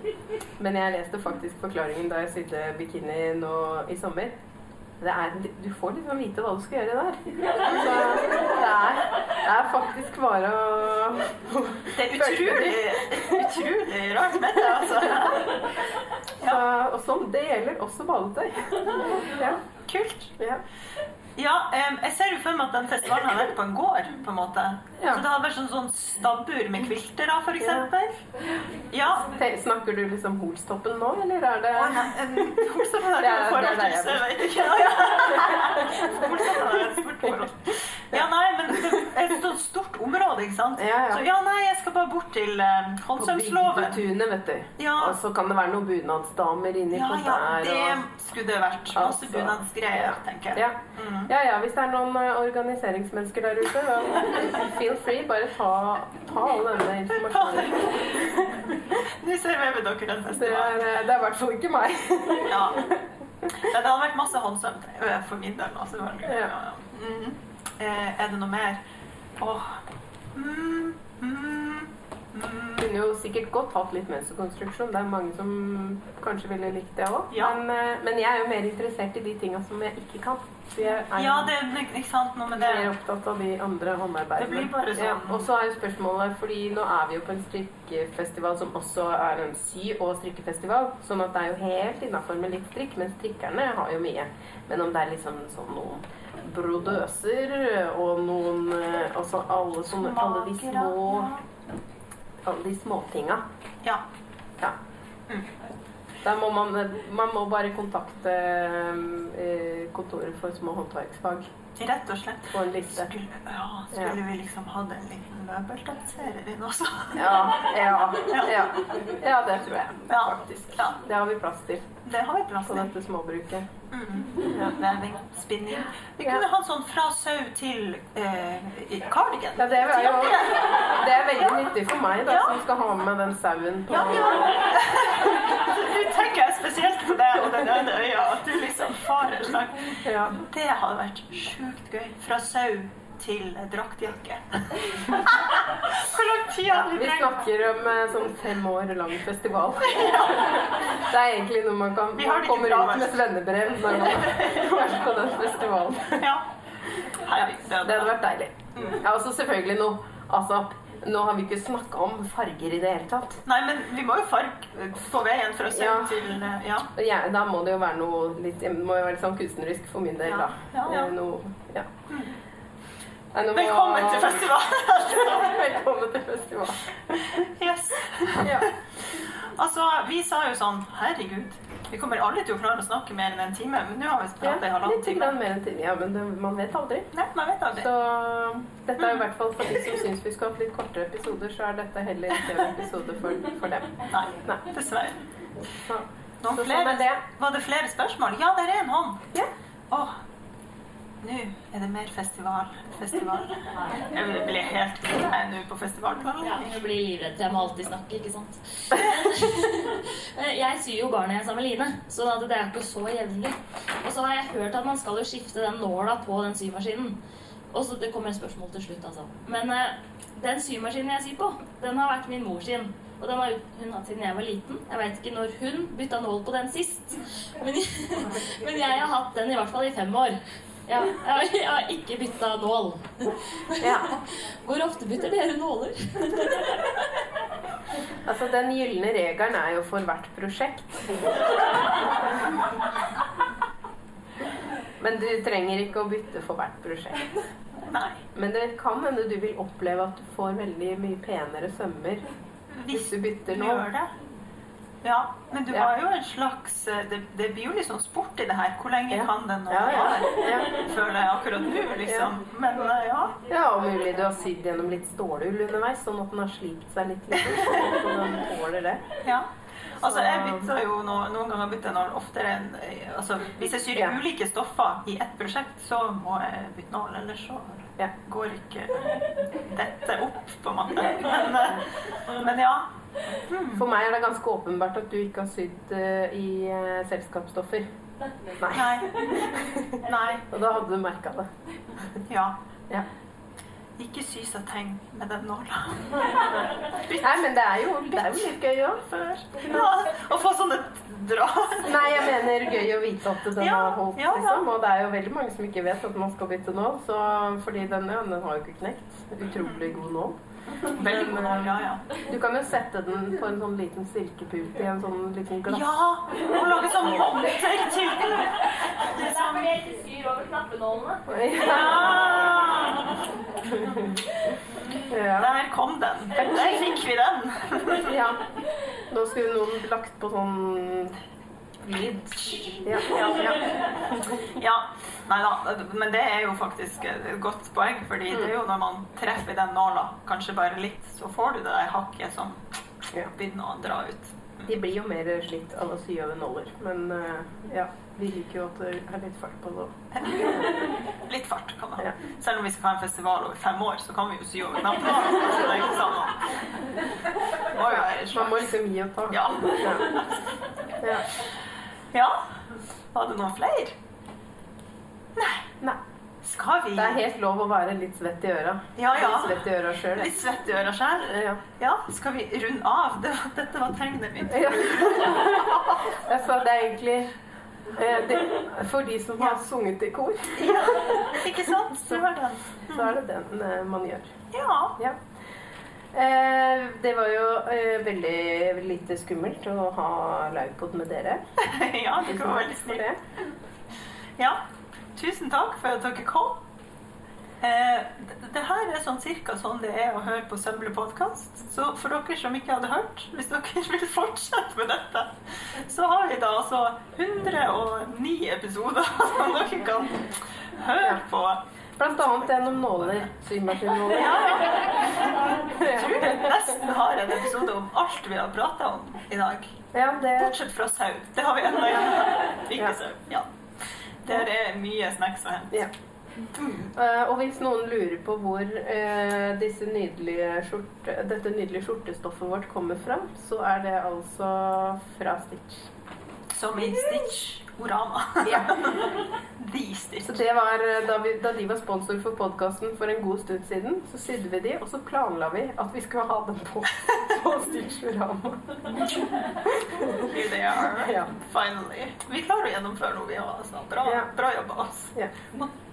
men jeg leste faktisk forklaringen da jeg sydde bikini nå i sommer. Det er, du får liksom vite hva du skal gjøre der. Så det er, det er faktisk bare å det er utrolig, utrolig rart med det, altså. så, Og sånn, det gjelder også badetøy. Ja. Kult. ja. Ja, um, jeg ser jo for meg at den festivalen har vært på en gård, på en måte. Ja. Så det hadde vært sånn, sånn stabbur med da, for eksempel. Ja. ja. Snakker du liksom Holstoppen nå, eller er det Holstoppen har ikke noe forhold til, så jeg vet ikke. Ja. Holstoppen har et stort forhold. Ja, nei, men det er et sånt stort område, ikke sant? Ja, ja. Så ja, nei, jeg skal bare bort til um, På Håndstrømsloven. Bygdetunet, vet du. Ja. Og så kan det være noen bunadsdamer inni Ja, på ja, der. det og... skulle det vært. Masse Altså, bunadsgreier, ja. tenker jeg. Ja. Mm. Ja, ja, hvis det er noen eh, organiseringsmennesker der ute, feel free. Bare ta, ta all denne informasjonen. Nå serverer dere den beste. er, det er i hvert fall ikke meg. Ja. Det hadde vært masse håndsømt eh, for min del. Altså. Ja. Ja. Ja. Mhm. Eh, er det noe mer? Åh. Mm, mm, mm. Kunne jo sikkert godt hatt litt mønsterkonstruksjon. Det er mange som kanskje ville likt det òg. Ja. Men, eh, men jeg er jo mer interessert i de tinga som jeg ikke kan. Så jeg er Ja, det er ikke sant noe med det. mer opptatt av de andre håndarbeidene. Det blir bare sånn. Ja, og så er jo spørsmålet, fordi nå er vi jo på en strikkefestival som også er en sy- og strikkefestival, sånn at det er jo helt innafor med litt strikk, men strikkerne har jo mye. Men om det er liksom sånn noen brodøser og noen eh, Altså alle sånne Alle de små Alle de småtinga. Ja. Ja. Mm. Da må man, man må bare kontakte eh, kontoret for små håndverksfag Rett og slett. på en liste. Skulle, ja, skulle vi liksom hatt en liten møbeltapetserer inn også? Ja, ja, ja. ja, det tror jeg faktisk. Ja, Det har vi plass til det har vi plass på dette småbruket. Mm. Ja. Veving, spinning. Vi Ja. kunne hatt sånn fra sau til eh, i cardigan. Ja, det er jo det er veldig nyttig for meg, da, Ja. som skal ha med den sauen på Ja, ja. Nå tenker jeg spesielt på det og den ene øya, at du liksom farer slag. Ja. Det hadde vært sjukt gøy. Fra sau til draktjakke. Hvor lang tid hadde vi Vi snakker om eh, sånn fem år lang festival. Det er egentlig noe man kan har Man kommer bra, ut med svennebrev når man har vært på den festivalen. Ja. Herregud, det hadde vært deilig. Mm. Ja, og så selvfølgelig noe Altså, nå har vi ikke snakka om farger i det hele tatt. Nei, men vi må jo farge på veien fra sau Ja. til eh, Ja. Ja, da må det jo være noe litt Det må jo være litt sånn kunstnerisk for min del, Ja. da. Ja, ja. Eh, Noe, ja. Nei, nå Velkommen til festival! Velkommen til festival. Yes. Ja. Altså, vi sa jo sånn Herregud, vi kommer aldri til å klare å snakke mer enn en time. Men nå har vi Ja, pratet i halvannen litt time. mer enn time. Ja, men det, man vet aldri. Nei, man vet aldri. Så dette er i hvert fall for de som syns vi skal ha litt kortere episoder, så er dette heller ikke en episode for, for dem. Nei, Nei. dessverre. Så, Så flere, sånn det. Var det flere spørsmål? Ja, der er en hånd. Ja. Åh, nå er det mer festival. Festival. Jeg blir helt kvitt meg nå på Ja, jeg blir livredd. Jeg må alltid snakke, ikke sant. jeg syr jo garnet sammen med Line, så det er ikke så jevnlig. Og så har jeg hørt at man skal jo skifte den nåla på den symaskinen. Og så Det kommer et spørsmål til slutt, altså. Men eh, den symaskinen jeg syr på, den har vært min mor sin. Og den har hun hatt siden jeg var liten. Jeg veit ikke når hun bytta nål på den sist. Men, men jeg har hatt den i hvert fall i fem år. Ja, jeg, har, ikke bytta nål. Ja. Hvor ofte bytter dere nåler? Altså, den gylne regelen er jo for hvert prosjekt. Men du trenger ikke å bytte for hvert prosjekt. Nei. Men det kan hende du vil oppleve at du får veldig mye penere sømmer hvis du bytter nå. Gjør det. Ja, men du har jo en slags eh, det, det blir jo liksom sport i det her. Hvor lenge kan den nå være? ja. Ja. Føler jeg akkurat nå, liksom. Men eh, ja. Ja, og mulig du har sydd gjennom litt stålull underveis, sånn at den har slipt seg litt. Liksom, så den tåler det. ja. Altså, jeg bytter jo no, noen ganger bytter nål oftere enn eh, altså, Hvis jeg syr Ja. ulike stoffer i ett prosjekt, så må jeg bytte nål. Ellers så Ja. går ikke dette opp, på en måte. Men, eh, men ja. Hmm. For meg er det ganske åpenbart at du ikke har sydd eh, i eh, selskapsstoffer. Nei. Nei. Nei. Og da hadde du merka det. Ja. Ja. Ikke sy seg tegn med den nåla. Nei, men det er jo, det er jo litt gøy òg. Ja, å få sånne drar. Nei, jeg mener gøy å vite at den Ja, har holdt, ja, liksom. Og det er jo veldig mange som ikke vet at man skal bytte nål. Så, fordi denne, den har jo ikke knekt. Utrolig god nål. Veldig god nål, ja, ja. Du kan jo sette den på en sånn liten silkepute i en sånn liten glass. Ja! Og lage sånn monter til den. Det er fordi jeg ikke syr over knappenålene. Ja! Ja. Der kom den. Der fikk vi den. ja. Nå skulle noen lagt på sånn lyd. Ja, ja, ja. Ja. Nei da, men det er jo faktisk et godt poeng, fordi det er jo når man treffer den nåla, kanskje bare litt, så får du det der hakket som Ja. begynner å dra ut. De blir jo mer slitt av å sy over nåler. Men uh, ja, vi liker jo at det er litt fart på det. Litt fart kan man ha. Ja. Selv om vi skal ha en festival over fem år, så kan vi jo sy over knappene. Så det er ikke sånn det må jo være slags. Man må liksom gi og ta. Ja. Ja. ja. Ja. Var det noen flere? Nei. Nei. Skal vi Det er helt lov å være litt svett i øra. Ja, ja. Litt svett i øra sjøl. Litt svett i øra sjøl? Ja. Ja, skal vi runde av? Det, var- dette var tegnet mitt. Ja. Altså, det er egentlig eh, det, For de som har sunget i kor, Ja, ikke sant? Så, så er det den eh, man gjør. Ja. Ja. Eh, det var jo eh, veldig lite skummelt å ha livepod med dere. ja, det var litt veldig snilt. Ja, tusen takk for at dere kom. Eh, det, her er sånn cirka sånn det er å høre på Sømle podkast. Så for dere som ikke hadde hørt, hvis dere vil fortsette med dette, så har vi da altså 109 episoder som dere kan høre på. Blant annet gjennom nåler. Symaskinnåler. Ja, ja. Jeg tror vi nesten har en episode om alt vi har prata om i dag. Ja, det Bortsett fra sau. Det har vi ennå igjen. Ikke sau. Ja. Der er mye snacks å hente. Ja. Uh, og hvis noen lurer på hvor uh, disse nydelige skjorte, dette nydelige skjortestoffet vårt kommer fra, så er det altså fra Stitch. Som i Stitch Orama. Ja. The Så det var eh, da, vi, da de var sponsor for podkasten for en god stund siden, så sydde vi de, og så planla vi at vi skulle ha dem på, på Stitch Urama. Here they are. Ja. Finally. Vi klarer å gjennomføre noe vi har. Altså. Bra, Ja. bra jobba. oss. Ja.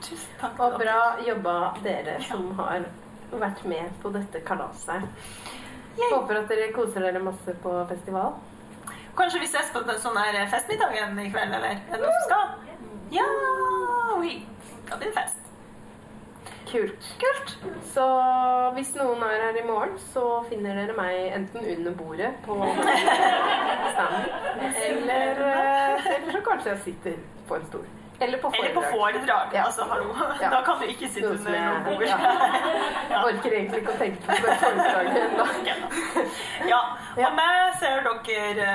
Tusen takk. Og bra jobba dere som har vært med på dette kalaset. Håper at dere koser dere masse på festival. Kanskje vi ses på den sånn her festmiddagen i kveld, eller? Er det noen som skal? Ja! Vi blir det fest. Kult. Kult. Så hvis noen er her i morgen, så finner dere meg enten under bordet på standen, eller, eh, eller så kanskje jeg sitter på en stol. Eller på Eller på foredrag. foredrag. Ja. Altså, hallo. Ja. Da kan du ikke sitte under noen jeg, bord. ja. jeg orker egentlig ikke å tenke på det foredraget ennå. Ja. Og meg ser dere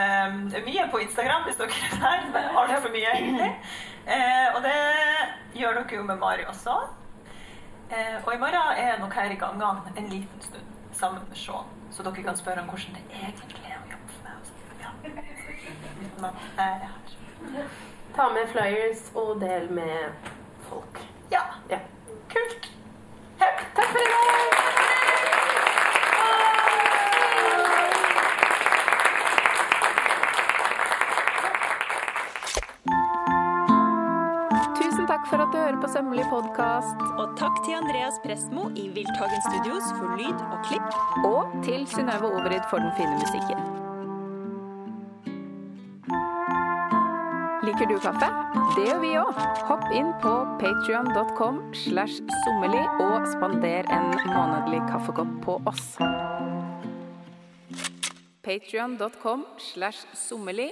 eh, mye på Instagram hvis dere er der. Er altfor mye, egentlig. Eh, og det gjør dere jo med Mari også. Eh, og i morgen er jeg nok her i gangene en liten stund sammen med Sean, så dere kan spørre om hvordan det egentlig er å jobbe med meg. sånn. Ja. Uten at jeg er her. Ta med flyers og del med folk. Ja. Ja. Kult. Takk for i dag! Tusen takk for at du hører på Sømmelig podkast. Og takk til Andreas Prestmo i Wildtagen Studios for lyd og klipp. Og til Synnøve Overid for den fine musikken. Liker du kaffe? Det gjør vi òg. Hopp inn på patrion.com slash sommerli og spander en månedlig kaffekopp på oss. Patrion.com slash sommerli